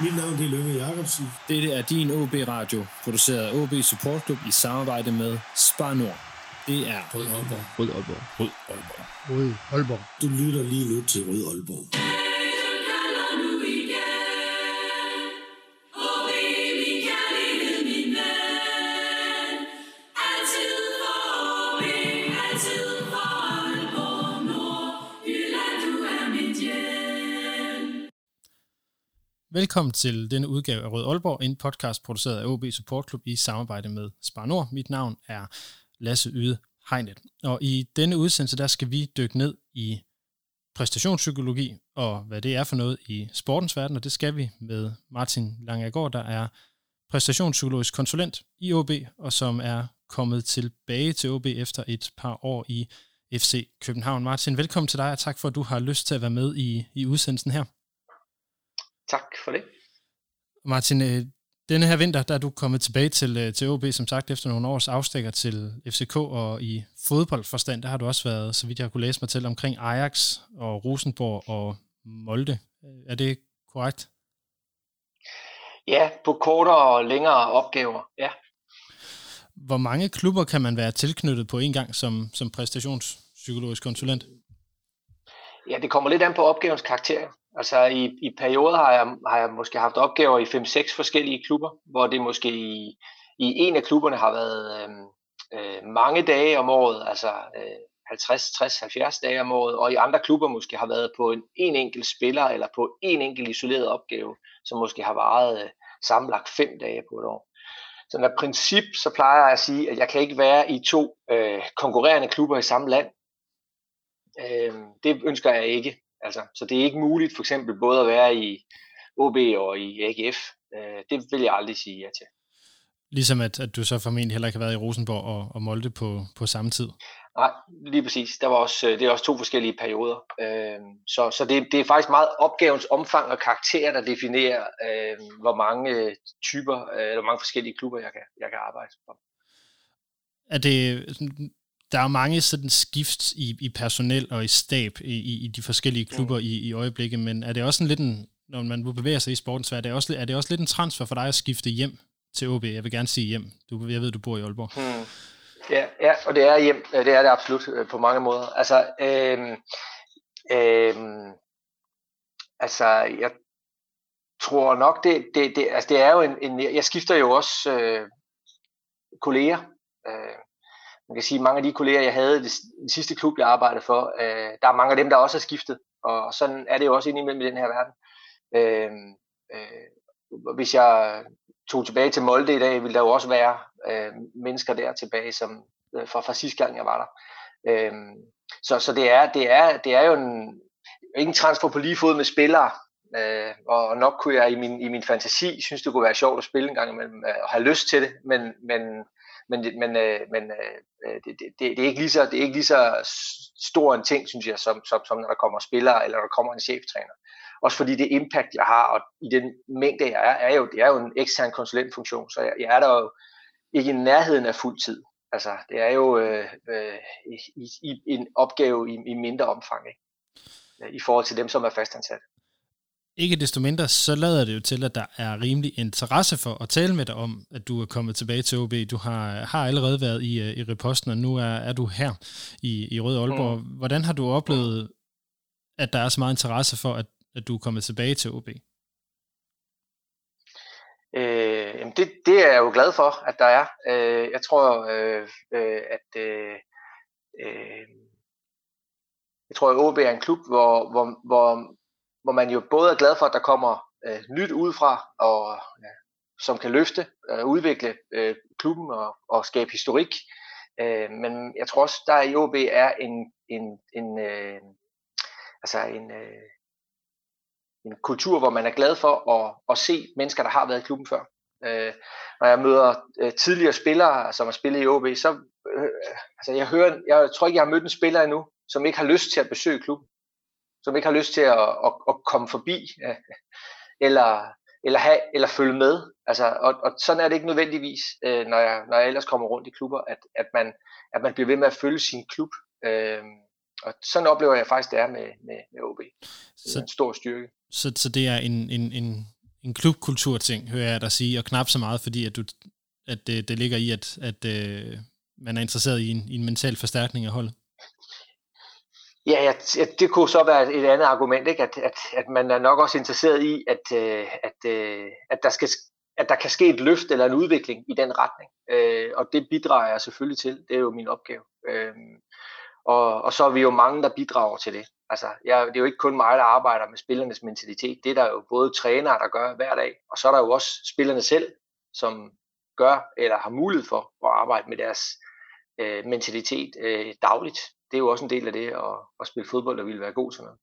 Mit navn er Lønge Jacobsen. Dette er din OB Radio, produceret af OB Support Club i samarbejde med Spar Nord. Det er Rød Aalborg. Rød Aalborg. Rød Aalborg. Rød Aalborg. Du lytter lige nu til Rød Aalborg. Velkommen til denne udgave af Rød Aalborg, en podcast produceret af OB Support Club i samarbejde med Spar Nord. Mit navn er Lasse Yde Hegnet. Og i denne udsendelse, der skal vi dykke ned i præstationspsykologi og hvad det er for noget i sportens verden, og det skal vi med Martin Langegaard, der er præstationspsykologisk konsulent i OB, og som er kommet tilbage til OB efter et par år i FC København. Martin, velkommen til dig, og tak for, at du har lyst til at være med i, i udsendelsen her. Tak for det. Martin, øh, denne her vinter, der er du kommet tilbage til, øh, til OB, som sagt, efter nogle års afstikker til FCK, og i fodboldforstand, der har du også været, så vidt jeg kunne læse mig til, omkring Ajax og Rosenborg og Molde. Er det korrekt? Ja, på kortere og længere opgaver, ja. Hvor mange klubber kan man være tilknyttet på en gang som, som præstationspsykologisk konsulent? Ja, det kommer lidt an på opgavens karakter. Altså i, i perioder har jeg, har jeg måske haft opgaver i 5-6 forskellige klubber, hvor det måske i, i en af klubberne har været øhm, øh, mange dage om året, altså øh, 50, 60, 70 dage om året, og i andre klubber måske har været på en, en enkelt spiller eller på en enkelt isoleret opgave, som måske har varet øh, sammenlagt 5 dage på et år. Så når princip, så plejer jeg at sige, at jeg kan ikke være i to øh, konkurrerende klubber i samme land. Øh, det ønsker jeg ikke. Altså, så det er ikke muligt for eksempel både at være i OB og i AGF. Øh, det vil jeg aldrig sige ja til. Ligesom at, at du så formentlig heller ikke har været i Rosenborg og, og Molde på, på samme tid. Nej, lige præcis. Der var også, det er også to forskellige perioder. Øh, så så det, det er faktisk meget opgavens omfang og karakter, der definerer, øh, hvor mange typer, øh, eller hvor mange forskellige klubber, jeg kan, jeg kan arbejde for. Er det, der er mange sådan skift i, i personel og i stab i, i, i de forskellige klubber mm. i, i øjeblikket, men er det også en lidt en, når man bevæger sig i sportens verden, er det også, er det også lidt en transfer for dig at skifte hjem til OB? Jeg vil gerne sige hjem. Du, jeg ved, du bor i Aalborg. Mm. Ja, ja, og det er hjem. Det er det absolut øh, på mange måder. Altså, øhm, øhm, altså jeg tror nok, det, det, det, altså det er jo en, en jeg skifter jo også øh, kolleger. Øh, man kan sige, mange af de kolleger, jeg havde i den sidste klub, jeg arbejdede for, øh, der er mange af dem, der også har skiftet. Og sådan er det jo også indimellem i den her verden. Øh, øh, hvis jeg tog tilbage til Molde i dag, ville der jo også være øh, mennesker der tilbage, som øh, fra, fra sidste gang, jeg var der. Øh, så så det, er, det, er, det er jo en, ikke en transfer på lige fod med spillere, øh, og nok kunne jeg i min, i min fantasi synes, det kunne være sjovt at spille en gang imellem, øh, og have lyst til det, men, men men, men, øh, men øh, øh det, det, det, er ikke lige så, det er ikke lige så stor en ting, synes jeg, som, som, som når der kommer spillere, eller der kommer en cheftræner. Også fordi det impact, jeg har, og i den mængde, jeg er, er jo, det er jo en ekstern konsulentfunktion, så jeg, jeg er der jo ikke i nærheden af fuld tid. Altså, det er jo øh, øh, i, i, en opgave i, i mindre omfang, ikke? Øh, i forhold til dem, som er fastansat. Ikke desto mindre, så lader det jo til, at der er rimelig interesse for at tale med dig om, at du er kommet tilbage til OB. Du har, har allerede været i, øh, i reposten, og nu er, er du her i, i Røde Aalborg. Mm. Hvordan har du oplevet, at der er så meget interesse for, at, at du er kommet tilbage til OB? Øh, det, det er jeg jo glad for, at der er. Øh, jeg tror, øh, øh, at øh, øh, jeg tror, at OB er en klub, hvor, hvor, hvor hvor man jo både er glad for, at der kommer øh, nyt udefra, og ja, som kan løfte, øh, udvikle øh, klubben og, og skabe historik. Øh, men jeg tror også, der i OB er en, en, en, øh, altså en, øh, en kultur, hvor man er glad for at, at se mennesker, der har været i klubben før. Øh, når jeg møder øh, tidligere spillere, som har spillet i OB, så øh, altså jeg, hører, jeg tror ikke, jeg har mødt en spiller endnu, som ikke har lyst til at besøge klubben som ikke har lyst til at, at, at komme forbi, eller, eller, have, eller følge med. Altså, og, og sådan er det ikke nødvendigvis, øh, når, jeg, når jeg ellers kommer rundt i klubber, at, at, man, at man bliver ved med at følge sin klub. Øh, og sådan oplever jeg faktisk, det er med, med, med OB. Det er så, en stor styrke. Så, så det er en, en, en, en klubkultur ting, hører jeg dig sige, og knap så meget, fordi at, du, at det, det ligger i, at, at øh, man er interesseret i en, i en mental forstærkning af holdet. Ja, ja, det kunne så være et andet argument, ikke? At, at, at man er nok også interesseret i, at, øh, at, øh, at, der skal, at der kan ske et løft eller en udvikling i den retning. Øh, og det bidrager jeg selvfølgelig til. Det er jo min opgave. Øh, og, og så er vi jo mange, der bidrager til det. Altså, jeg, det er jo ikke kun mig, der arbejder med spillernes mentalitet. Det er der jo både trænere, der gør hver dag, og så er der jo også spillerne selv, som gør eller har mulighed for at arbejde med deres øh, mentalitet øh, dagligt. Det er jo også en del af det at, at spille fodbold, der vil være god til noget.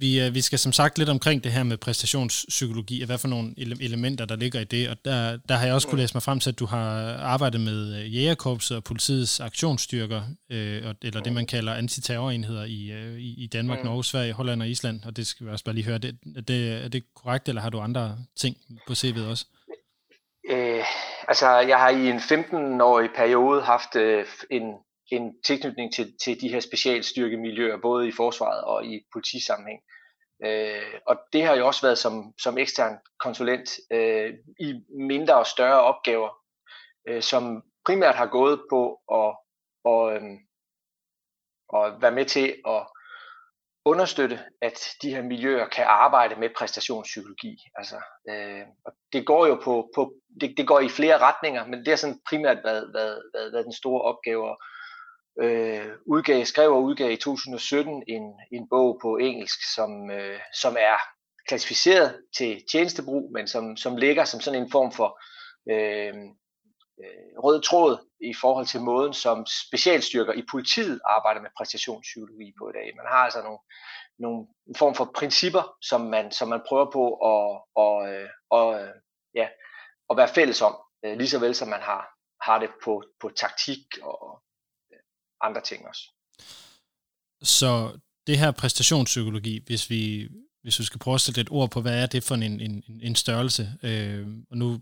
Vi, øh, vi skal som sagt lidt omkring det her med præstationspsykologi, og hvad for nogle elementer, der ligger i det. Og der, der har jeg også kunne læse mig frem til, at du har arbejdet med øh, jægerkorpset og politiets aktionsstyrker, øh, eller det, man kalder antiterrorenheder i, øh, i Danmark, mm. Norge, Sverige, Holland og Island. Og det skal vi også bare lige høre. Det, er, det, er det korrekt, eller har du andre ting på CV'et også? Øh, altså, jeg har i en 15-årig periode haft øh, en en tilknytning til, til de her specialstyrkemiljøer, både i forsvaret og i politisammenhæng. Øh, og det har jo også været som, som ekstern konsulent øh, i mindre og større opgaver, øh, som primært har gået på at, og, øh, at være med til at understøtte, at de her miljøer kan arbejde med præstationspsykologi. Altså, øh, og det går jo på, på det, det går i flere retninger, men det har sådan primært været, været, været, været den store opgave øh, udgav, skrev og udgav i 2017 en, en bog på engelsk, som, øh, som er klassificeret til tjenestebrug, men som, som ligger som sådan en form for øh, øh, rød tråd i forhold til måden, som specialstyrker i politiet arbejder med præstationspsykologi på i dag. Man har altså nogle, nogle en form for principper, som man, som man prøver på at, og, øh, og, øh, ja, at være fælles om, øh, lige så vel som man har, har det på, på taktik og, andre ting også. Så det her præstationspsykologi, hvis vi, hvis vi skal prøve at sætte et ord på, hvad er det for en, en, en størrelse? Øh, og nu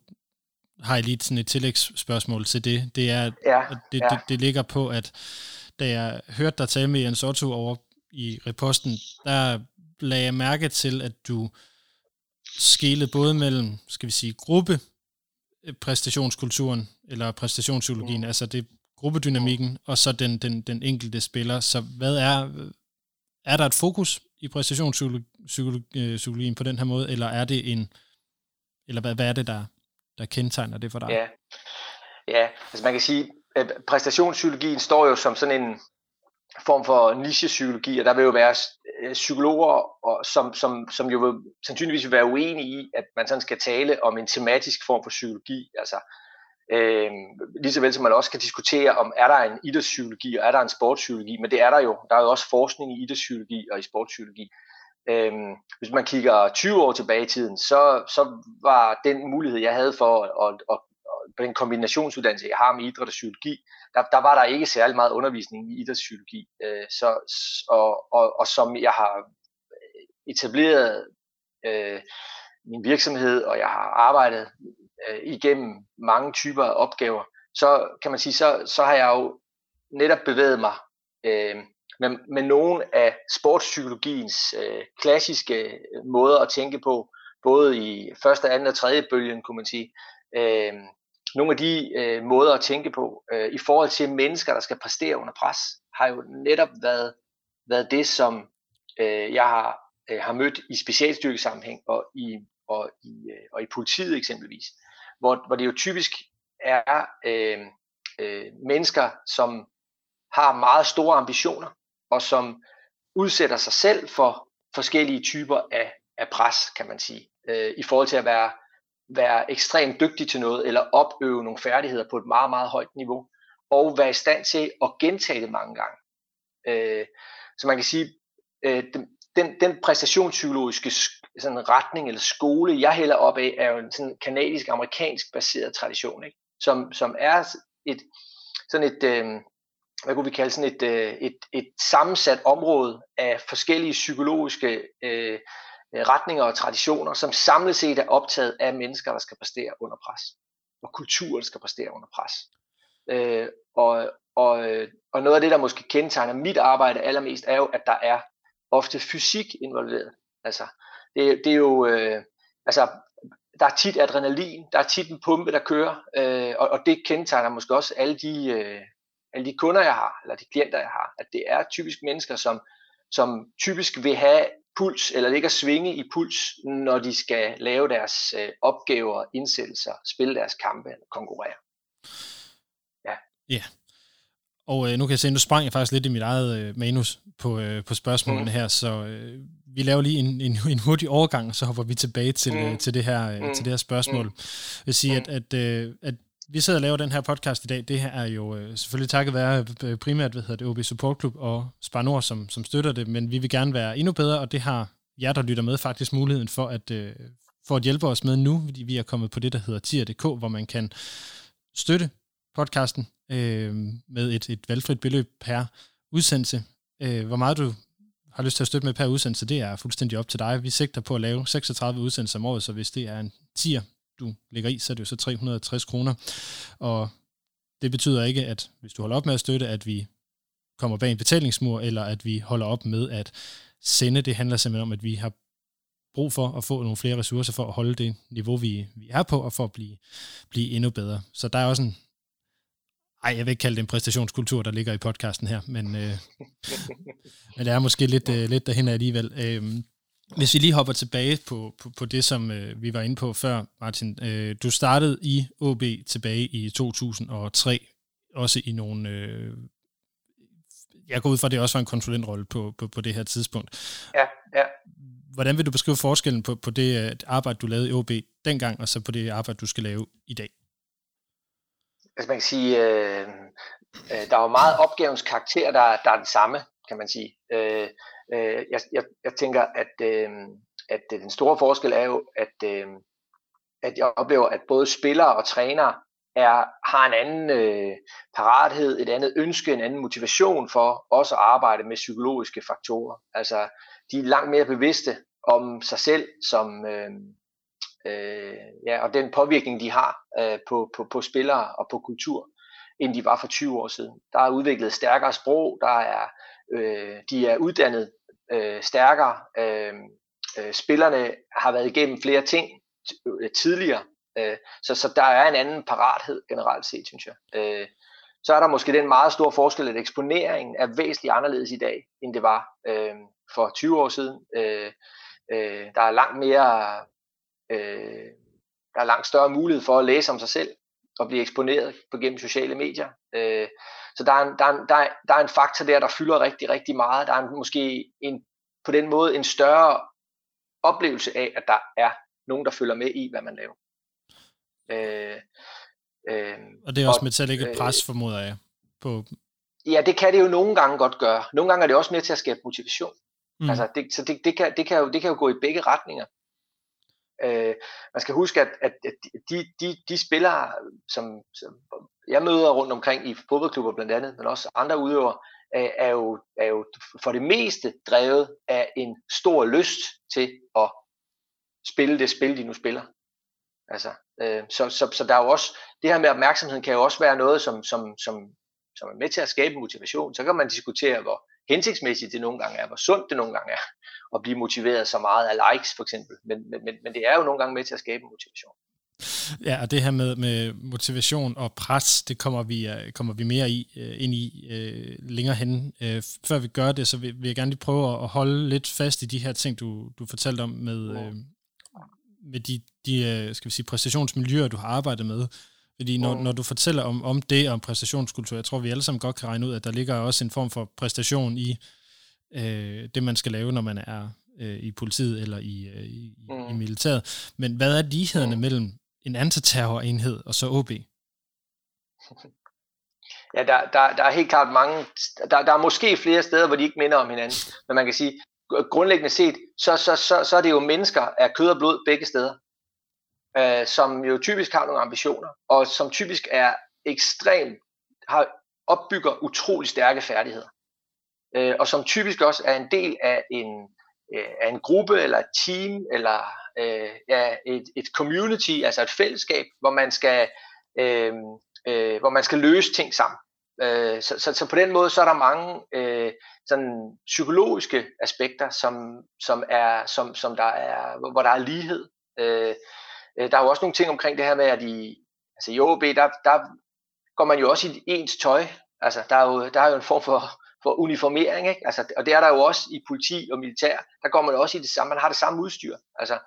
har jeg lige sådan et tillægsspørgsmål til det. Det er, ja, det, ja. det, det ligger på, at da jeg hørte dig tale med Jens Otto over i reposten, der lagde jeg mærke til, at du skilede både mellem, skal vi sige, gruppe præstationskulturen, eller præstationspsykologien, mm. altså det gruppedynamikken, og så den, den, den enkelte spiller. Så hvad er, er der et fokus i præstationspsykologien på den her måde, eller er det en, eller hvad, hvad er det, der, der kendetegner det for dig? Ja, ja altså man kan sige, at præstationspsykologien står jo som sådan en form for nichepsykologi, og der vil jo være øh, psykologer, og som, som, som jo vil, sandsynligvis vil være uenige i, at man sådan skal tale om en tematisk form for psykologi, altså Øh, lige så vel som man også kan diskutere, om er der en idrætspsykologi og er der en sportspsykologi, men det er der jo. Der er jo også forskning i idrætspsykologi og i sportspsykologi. Øh, hvis man kigger 20 år tilbage i tiden, så, så var den mulighed, jeg havde for at, at, at, at på den kombinationsuddannelse, jeg har med idræt og psykologi, der, der var der ikke særlig meget undervisning i idrætspsykologi. Øh, så, og, og, og som jeg har etableret øh, min virksomhed, og jeg har arbejdet øh, igennem mange typer af opgaver, så kan man sige, så, så har jeg jo netop bevæget mig øh, med, med nogle af sportspsykologiens øh, klassiske øh, måder at tænke på, både i første, anden og tredje bølgen, kunne man sige. Øh, nogle af de øh, måder at tænke på øh, i forhold til mennesker, der skal præstere under pres, har jo netop været, været det, som øh, jeg har, øh, har mødt i specialstyrkesammenhæng og i, og, i, øh, og i politiet eksempelvis hvor, hvor det jo typisk er øh, øh, mennesker, som har meget store ambitioner, og som udsætter sig selv for forskellige typer af, af pres, kan man sige, øh, i forhold til at være, være ekstremt dygtig til noget, eller opøve nogle færdigheder på et meget, meget højt niveau, og være i stand til at gentage det mange gange. Øh, så man kan sige, øh, det, den, den præstationspsykologiske sådan retning eller skole, jeg hælder op af, er jo en sådan kanadisk-amerikansk baseret tradition, ikke? Som, som er et, sådan et, øh, hvad kunne vi kalde sådan et, øh, et, et sammensat område af forskellige psykologiske øh, øh retninger og traditioner, som samlet set er optaget af mennesker, der skal præstere under pres, og kulturer, der skal præstere under pres. Øh, og, og, øh, og noget af det, der måske kendetegner mit arbejde allermest, er jo, at der er ofte fysik involveret. Altså, det, det er jo, øh, altså, der er tit adrenalin, der er tit en pumpe, der kører, øh, og, og det kendetegner måske også alle de, øh, alle de kunder, jeg har, eller de klienter, jeg har, at det er typisk mennesker, som, som typisk vil have puls, eller ligger svinge i puls, når de skal lave deres øh, opgaver, indsættelser, spille deres kampe eller konkurrere. Ja. Ja. Og øh, nu kan jeg se, at nu sprang jeg faktisk lidt i mit eget øh, manus på, øh, på spørgsmålene mm. her, så øh, vi laver lige en, en, en hurtig overgang, og så hopper vi tilbage til, mm. øh, til, det, her, øh, mm. til det her spørgsmål. Mm. Jeg vil sige, mm. at, at, øh, at vi sidder og laver den her podcast i dag, det her er jo øh, selvfølgelig takket være øh, primært, hvad hedder det, OB Support Club og Spar Nord, som, som støtter det, men vi vil gerne være endnu bedre, og det har jer, der lytter med, faktisk muligheden for at, øh, for at hjælpe os med nu, fordi vi er kommet på det, der hedder tier.dk, hvor man kan støtte podcasten øh, med et, et valgfrit beløb per udsendelse. Øh, hvor meget du har lyst til at støtte med per udsendelse, det er fuldstændig op til dig. Vi sigter på at lave 36 udsendelser om året, så hvis det er en tier, du lægger i, så er det jo så 360 kroner. Og det betyder ikke, at hvis du holder op med at støtte, at vi kommer bag en betalingsmur, eller at vi holder op med at sende. Det handler simpelthen om, at vi har brug for at få nogle flere ressourcer for at holde det niveau, vi, vi er på, og for at blive, blive endnu bedre. Så der er også en, ej, jeg vil ikke kalde det en præstationskultur, der ligger i podcasten her, men, øh, men det er måske lidt, øh, lidt derhen alligevel. Øh, hvis vi lige hopper tilbage på, på, på det, som øh, vi var inde på før, Martin. Øh, du startede i OB tilbage i 2003, også i nogle... Øh, jeg går ud fra, at det også var en konsulentrolle på, på, på det her tidspunkt. Ja, ja. Hvordan vil du beskrive forskellen på, på det øh, arbejde, du lavede i OB dengang, og så på det arbejde, du skal lave i dag? Altså man kan sige, øh, øh, der er jo meget opgavens karakter, der, der er den samme, kan man sige. Øh, Øh, jeg, jeg, jeg tænker, at, øh, at den store forskel er jo, at, øh, at jeg oplever, at både spillere og trænere er, har en anden øh, parathed, et andet ønske, en anden motivation for også at arbejde med psykologiske faktorer. Altså, de er langt mere bevidste om sig selv som øh, øh, ja, og den påvirkning, de har øh, på, på, på spillere og på kultur, end de var for 20 år siden. Der er udviklet stærkere sprog, der er, øh, de er uddannet øh, stærkere. Øh, øh, spillerne har været igennem flere ting øh, tidligere, øh, så, så der er en anden parathed generelt set, synes jeg. Øh, så er der måske den meget store forskel, at eksponeringen er væsentligt anderledes i dag, end det var øh, for 20 år siden. Øh, øh, der er langt mere, øh, der er langt større mulighed for at læse om sig selv og blive eksponeret på gennem sociale medier. Øh, så der er, en, der, er en, der, er, der er en faktor der, der fylder rigtig, rigtig meget. Der er en, måske en, på den måde en større oplevelse af, at der er nogen, der følger med i, hvad man laver. Øh, øh, og det er også og, med til at lægge et pres, øh, formoder jeg, på... Ja, det kan det jo nogle gange godt gøre. Nogle gange er det også med til at skabe motivation. Mm. Altså, det, så det, det, kan, det, kan jo, det kan jo gå i begge retninger. Øh, man skal huske, at, at, de, de, de spillere, som, som jeg møder rundt omkring i fodboldklubber blandt andet, men også andre udøvere, øh, er jo, er jo for det meste drevet af en stor lyst til at spille det spil, de nu spiller. Altså, øh, så, så, så der er jo også, det her med opmærksomheden kan jo også være noget, som, som, som, som er med til at skabe motivation. Så kan man diskutere, hvor hensigtsmæssigt det nogle gange er, hvor sundt det nogle gange er, at blive motiveret så meget af likes for eksempel. Men, men, men det er jo nogle gange med til at skabe motivation. Ja, og det her med, med motivation og pres, det kommer vi, øh, kommer vi mere i, uh, ind i uh, længere hen. Uh, før vi gør det, så vil, vil jeg gerne lige prøve at holde lidt fast i de her ting, du, du fortalte om med, uh, med de, de skal vi sige, præstationsmiljøer, du har arbejdet med. Fordi når, når du fortæller om, om det, om præstationskultur, jeg tror, vi alle sammen godt kan regne ud, at der ligger også en form for præstation i uh, det, man skal lave, når man er uh, i politiet eller i, uh, i, mm. i militæret. Men hvad er lighederne mm. mellem en antiterrorenhed og så OB? Ja, der, der, der er helt klart mange, der, der er måske flere steder, hvor de ikke minder om hinanden, men man kan sige, grundlæggende set, så, så, så, så er det jo mennesker af kød og blod begge steder, øh, som jo typisk har nogle ambitioner, og som typisk er ekstrem, har, opbygger utrolig stærke færdigheder, øh, og som typisk også er en del af en, øh, af en gruppe, eller et team, eller øh, ja, et, et community, altså et fællesskab, hvor man skal, øh, øh, hvor man skal løse ting sammen. Øh, så, så, så på den måde så er der mange øh, sådan psykologiske aspekter, som, som er, som, som der er, hvor der er lighed Øh, øh, der er jo også nogle ting omkring det her med, at i, altså i OB, der, der går man jo også i ens tøj. Altså, der er jo, der er jo en form for, for uniformering, ikke? Altså, og det er der jo også i politi og militær. Der går man også i det samme, man har det samme udstyr. Altså,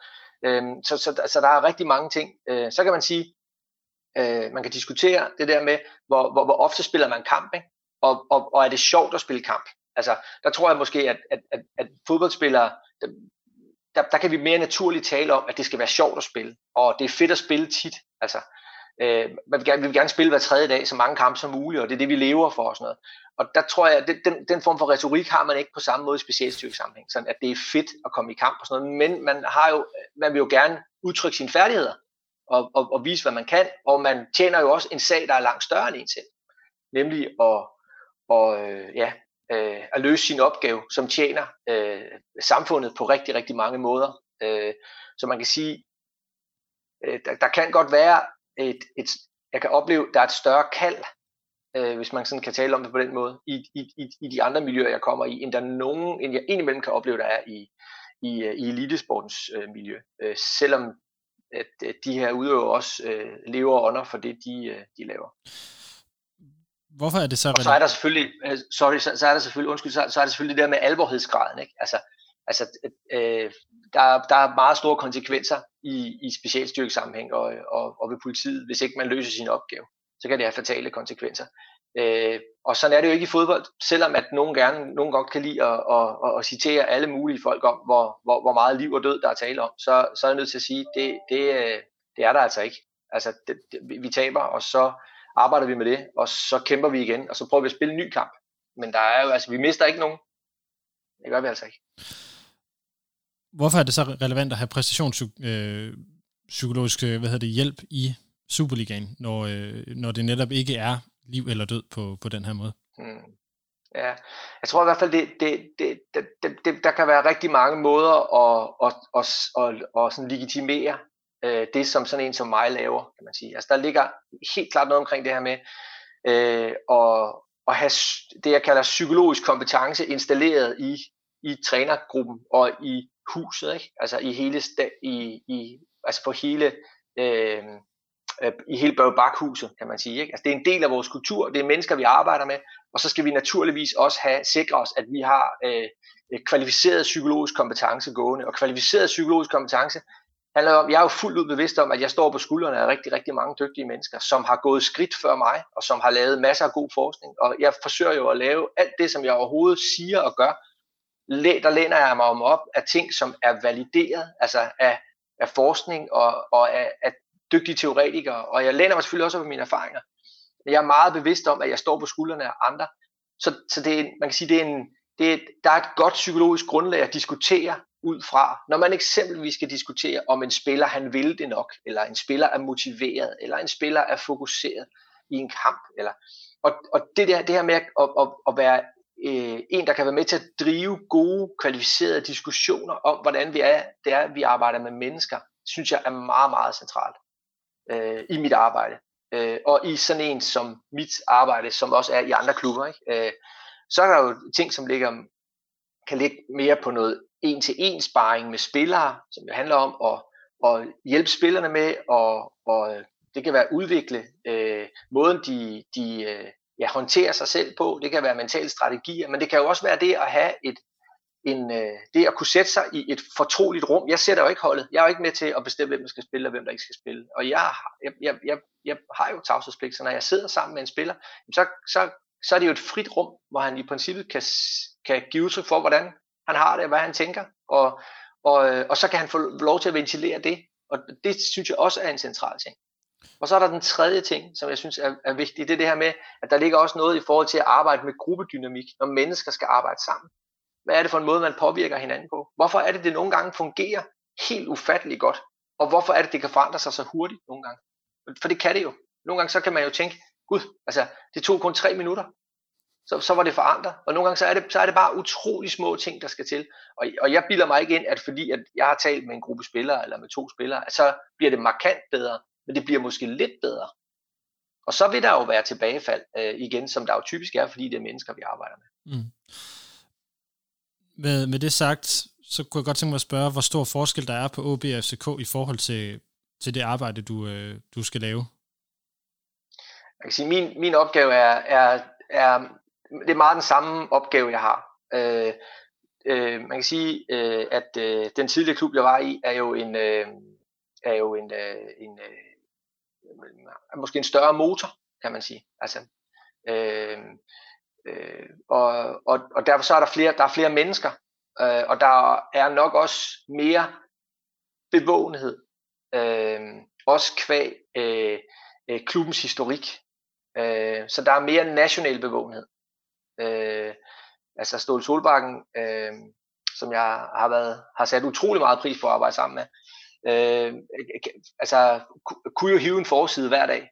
øhm, så, så, så der er rigtig mange ting. Øh, så kan man sige, øh, man kan diskutere det der med, hvor, hvor, hvor ofte spiller man kamp, ikke? Og, og, og er det sjovt at spille kamp? Altså, der tror jeg måske, at, at, at, at fodboldspillere, der, der, kan vi mere naturligt tale om, at det skal være sjovt at spille, og det er fedt at spille tit. Altså, øh, man vil gerne, vi vil gerne spille hver tredje dag, så mange kampe som muligt, og det er det, vi lever for og sådan noget. Og der tror jeg, at den, den form for retorik har man ikke på samme måde i specialstyrkesammenhæng, sådan at det er fedt at komme i kamp og sådan noget, men man, har jo, man vil jo gerne udtrykke sine færdigheder, og, og, og vise, hvad man kan, og man tjener jo også en sag, der er langt større end en selv, nemlig at, og, øh, ja, øh, at løse sin opgave, som tjener øh, samfundet på rigtig, rigtig mange måder. Øh, så man kan sige, øh, der, der kan godt være et, et, jeg kan opleve, der er et større kald, øh, hvis man sådan kan tale om det på den måde, i, i, i, i de andre miljøer, jeg kommer i, end der nogen, end jeg indimellem kan opleve, der er i, i, øh, i elitesportens øh, miljø. Øh, selvom at, at de her udøvere også øh, lever under for det, de, øh, de laver. Hvorfor er det så? Og så er der selvfølgelig, øh, sorry, så, så er der selvfølgelig, undskyld, så, så er der selvfølgelig det der med alvorhedsgraden, ikke? Altså, altså øh, der, der er meget store konsekvenser i, i specialstyrkesammenhæng og, og, og ved politiet, hvis ikke man løser sin opgave. Så kan det have fatale konsekvenser. Øh, og sådan er det jo ikke i fodbold, selvom at nogen gerne, nogen godt kan lide at, at, at, at citere alle mulige folk om, hvor, hvor, hvor meget liv og død der er tale om, så, så er jeg nødt til at sige, det, det, det er der altså ikke. Altså, det, det, vi taber, og så arbejder vi med det, og så kæmper vi igen, og så prøver vi at spille en ny kamp. Men der er jo, altså, vi mister ikke nogen. Det gør vi altså ikke. Hvorfor er det så relevant at have præstationspsykologisk øh, hvad hedder det, hjælp i Superligaen, når, øh, når det netop ikke er liv eller død på, på den her måde? Hmm. Ja, jeg tror i hvert fald, det, det, det, det, det, det, der kan være rigtig mange måder at, at, at, at, at, at sådan legitimere øh, det, som sådan en som mig laver, kan man sige. Altså der ligger helt klart noget omkring det her med øh, at, at have det, jeg kalder psykologisk kompetence installeret i, i trænergruppen og i huset, ikke? altså i hele, i, i, altså for hele øh, øh, i hele Børge Bakhuset, kan man sige. Ikke? Altså, det er en del af vores kultur, det er mennesker, vi arbejder med, og så skal vi naturligvis også have sikre os, at vi har øh, kvalificeret psykologisk kompetence gående. Og kvalificeret psykologisk kompetence handler om, jeg er jo fuldt ud bevidst om, at jeg står på skuldrene af rigtig, rigtig mange dygtige mennesker, som har gået skridt før mig, og som har lavet masser af god forskning. Og jeg forsøger jo at lave alt det, som jeg overhovedet siger og gør, der læner jeg mig om op af ting, som er valideret, altså af, af forskning og, og af, af dygtige teoretikere, og jeg læner mig selvfølgelig også på mine erfaringer. Men jeg er meget bevidst om, at jeg står på skuldrene af andre. Så, så det er, man kan sige, det er en, det er, der er et godt psykologisk grundlag at diskutere ud fra, når man eksempelvis skal diskutere, om en spiller han vil det nok, eller en spiller er motiveret, eller en spiller er fokuseret i en kamp. Eller, og, og det, der, det her med at, at, at være øh, en, der kan være med til at drive gode, kvalificerede diskussioner om, hvordan vi er, det er, vi arbejder med mennesker, synes jeg er meget, meget centralt øh, i mit arbejde. Øh, og i sådan en som mit arbejde, som også er i andre klubber. Ikke? Øh, så er der jo ting, som ligger, kan ligge mere på noget en-til-en sparring med spillere, som jo handler om at, at hjælpe spillerne med, og, og det kan være at udvikle øh, måden, de, de øh, ja, håndterer sig selv på. Det kan være mentale strategier, men det kan jo også være det at have et, en, øh, det at kunne sætte sig i et fortroligt rum. Jeg sætter jo ikke holdet. Jeg er jo ikke med til at bestemme, hvem der skal spille, og hvem der ikke skal spille. Og jeg, jeg, jeg, jeg, jeg har jo tavshedspligt, så når jeg sidder sammen med en spiller, så, så, så er det jo et frit rum, hvor han i princippet kan, kan give udtryk for, hvordan han har det, og hvad han tænker. Og, og, øh, og så kan han få lov til at ventilere det. Og det synes jeg også er en central ting. Og så er der den tredje ting, som jeg synes er, er vigtig, det er det her med, at der ligger også noget i forhold til at arbejde med gruppedynamik, når mennesker skal arbejde sammen. Hvad er det for en måde, man påvirker hinanden på? Hvorfor er det, det nogle gange fungerer helt ufatteligt godt? Og hvorfor er det, det kan forandre sig så hurtigt nogle gange? For det kan det jo. Nogle gange så kan man jo tænke, gud, altså det tog kun tre minutter, så, så var det forandret. Og nogle gange så er, det, så er det bare utrolig små ting, der skal til. Og, og jeg bilder mig ikke ind, at fordi at jeg har talt med en gruppe spillere, eller med to spillere, så bliver det markant bedre, men det bliver måske lidt bedre. Og så vil der jo være tilbagefald øh, igen, som der jo typisk er, fordi det er mennesker, vi arbejder med. Mm med, med det sagt, så kunne jeg godt tænke mig at spørge, hvor stor forskel der er på OB og FCK i forhold til, til det arbejde, du, øh, du skal lave. Jeg kan sige, min, min opgave er, er, er, det er meget den samme opgave, jeg har. Øh, øh, man kan sige, øh, at øh, den tidligere klub, jeg var i, er jo en, øh, er jo en, øh, en øh, måske en større motor, kan man sige. Altså, øh, øh, og, og, og derfor så er der flere, der er flere mennesker, øh, og der er nok også mere bevågenhed, øh, også kvæg øh, øh, klubbens historik. Øh, så der er mere national bevågenhed. Øh, altså Ståle Solbakken, øh, som jeg har været har sat utrolig meget pris på at arbejde sammen med, øh, altså kunne jo hive en forside hver dag,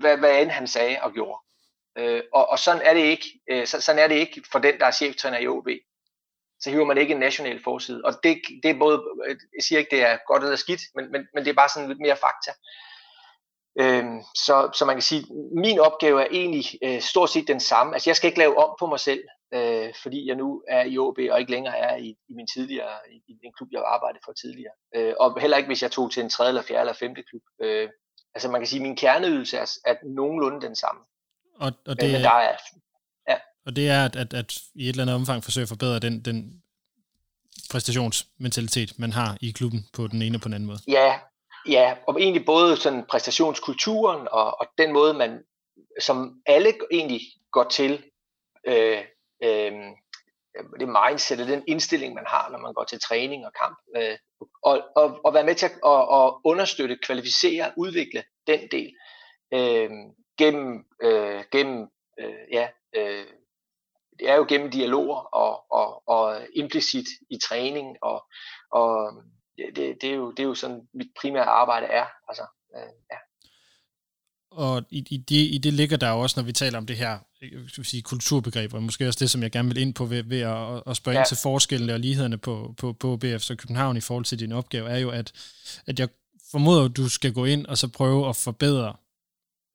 hvad, hvad end han sagde og gjorde. Øh, og, og sådan er det ikke. Øh, sådan er det ikke for den, der er cheftræner i OB. Så hiver man ikke en national forside. Og det, det er både, øh, jeg siger ikke, det er godt eller skidt, men, men, men det er bare sådan lidt mere fakta. Øhm, så, så man kan sige, min opgave er egentlig øh, stort set den samme. Altså jeg skal ikke lave om på mig selv, øh, fordi jeg nu er i OB og ikke længere er i, i min tidligere, i, i den klub, jeg arbejdede for tidligere. Øh, og heller ikke, hvis jeg tog til en tredje eller fjerde eller femte klub. Øh, altså man kan sige, at min kerneydelse er, er nogenlunde den samme. Og, og det, men der er, ja. og det er at, at, at i et eller andet omfang forsøge at forbedre den, den præstationsmentalitet, man har i klubben på den ene og på den anden måde. Ja, ja og egentlig både sådan præstationskulturen og, og den måde, man som alle egentlig går til øh, øh, det mindset, den indstilling, man har, når man går til træning og kamp, øh, og, og, og være med til at og, og understøtte, kvalificere, udvikle den del øh, gennem, øh, gennem øh, ja, øh, det er jo gennem dialoger og, og, og implicit i træning, og, og det, det, er jo, det er jo sådan, mit primære arbejde er. Altså, øh, ja. Og i, i, det, i det ligger der jo også, når vi taler om det her skal vi sige, kulturbegreb, og måske også det, som jeg gerne vil ind på ved, ved at, at spørge ja. ind til forskellene og lighederne på, på, på BF og København i forhold til din opgave, er jo, at, at jeg formoder, at du skal gå ind og så prøve at forbedre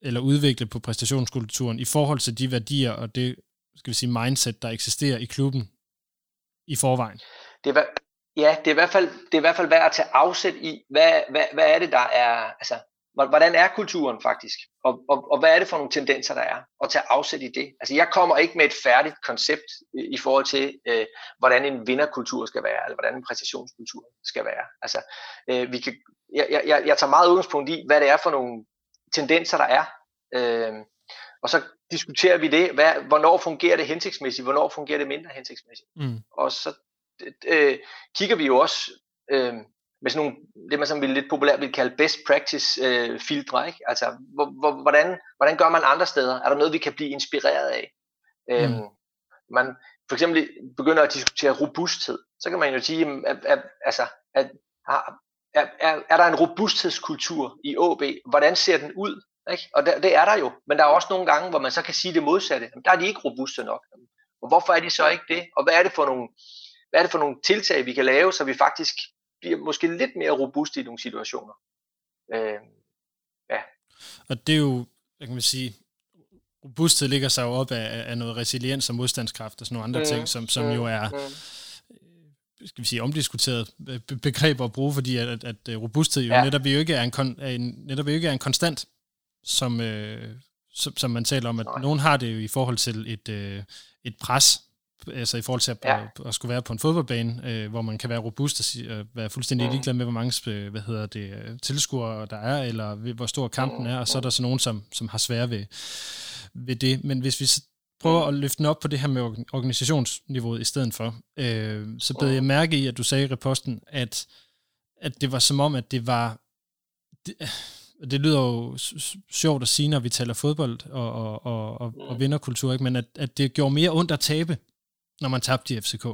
eller udvikle på præstationskulturen i forhold til de værdier og det, skal vi sige, mindset, der eksisterer i klubben i forvejen. Det er, ja, det er i hvert fald, det er i hvert fald værd at tage afsæt i, hvad, hvad, hvad er det, der er, altså, hvordan er kulturen faktisk, og, og, og hvad er det for nogle tendenser, der er, og tage afsæt i det. Altså jeg kommer ikke med et færdigt koncept i, forhold til, øh, hvordan en vinderkultur skal være, eller hvordan en præstationskultur skal være. Altså, øh, vi kan, jeg, jeg, jeg tager meget udgangspunkt i, hvad det er for nogle tendenser, der er, øh, og så diskuterer vi det, hvad, hvornår fungerer det hensigtsmæssigt, hvornår fungerer det mindre hensigtsmæssigt. Mm. Og så øh, kigger vi jo også øh, med sådan nogle, det man sådan vil lidt populært vil kalde best practice øh, filtre, ikke? Altså, hvor, hvor, hvordan, hvordan gør man andre steder? Er der noget, vi kan blive inspireret af? Mm. Øhm, man for eksempel begynder at diskutere robusthed, så kan man jo sige, at, at, altså, at, er, er, er der en robusthedskultur i AB? Hvordan ser den ud? Ikke? Og der, det er der jo, men der er også nogle gange, hvor man så kan sige det modsatte. Jamen, der er de ikke robuste nok. Og hvorfor er de så ikke det? Og hvad er det for nogle, hvad er det for nogle tiltag, vi kan lave, så vi faktisk bliver måske lidt mere robuste i nogle situationer. Øh, ja. Og det er jo, jeg kan sige, robusthed ligger sig jo op af, af noget resiliens og modstandskraft og sådan nogle andre mm, ting, som, som mm, jo er mm. skal vi sige, omdiskuteret begreber at bruge, fordi at, at, at robusthed jo ja. netop jo ikke er en, kon, er en, netop ikke er en konstant, som, øh, som, som man taler om, at Nej. nogen har det jo i forhold til et, øh, et pres, altså i forhold til at, ja. at, at skulle være på en fodboldbane, øh, hvor man kan være robust og sige, øh, være fuldstændig mm. ligeglad med, hvor mange hvad hedder det, øh, tilskuere der er, eller hvor stor kampen er, og så er der så nogen, som, som har svære ved, ved det. Men hvis vi prøver mm. at løfte den op på det her med organisationsniveauet i stedet for, øh, så blev jeg mærke i, at du sagde i reposten, at, at det var som om, at det var... Det, det lyder jo sjovt at sige, når vi taler fodbold og, og, og, og, og vinderkultur, ikke? men at, at det gjorde mere ondt at tabe, når man tabte i FCK?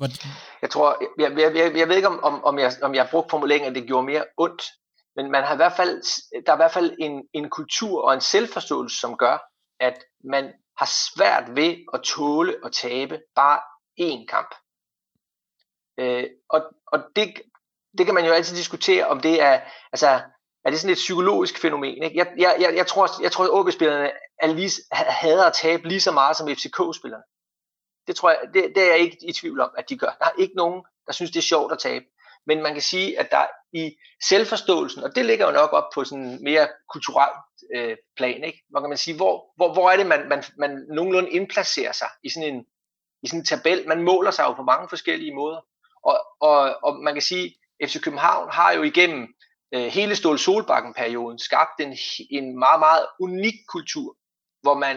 What? Jeg tror, jeg, jeg, jeg, jeg ved ikke, om, om, om, jeg, om jeg har brugt formuleringen, at det gjorde mere ondt, men man har i hvert fald, der er i hvert fald en, en kultur og en selvforståelse, som gør, at man har svært ved at tåle at tabe bare én kamp. Øh, og og det, det kan man jo altid diskutere, om det er, altså, er det sådan et psykologisk fænomen. Ikke? Jeg, jeg, jeg, jeg tror, jeg tror at OB-spillerne er lige, hader at tabe lige så meget som FCK-spillerne. Det tror jeg, det, det er jeg ikke i tvivl om, at de gør. Der er ikke nogen, der synes, det er sjovt at tabe. Men man kan sige, at der i selvforståelsen, og det ligger jo nok op på sådan en mere kulturelt øh, plan, ikke? hvor kan man sige, hvor, hvor, hvor er det, man, man, man nogenlunde indplacerer sig i sådan en, i sådan en tabel. Man måler sig jo på mange forskellige måder. Og, og, og man kan sige, at FC København har jo igennem øh, hele Ståle Solbakken-perioden skabt en, en meget, meget unik kultur, hvor man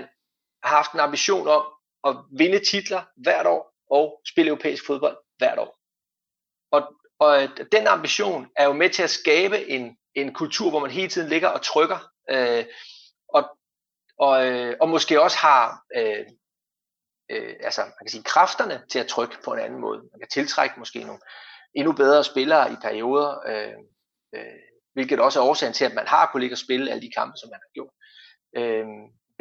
har haft en ambition om at vinde titler hvert år og spille europæisk fodbold hvert år. Og, og øh, den ambition er jo med til at skabe en, en kultur, hvor man hele tiden ligger og trykker, øh, og, og, øh, og måske også har øh, øh, altså, man kan sige, kræfterne til at trykke på en anden måde. Man kan tiltrække måske nogle endnu bedre spillere i perioder, øh, øh, hvilket også er årsagen til, at man har kunnet ligge og spille alle de kampe, som man har gjort. Øh,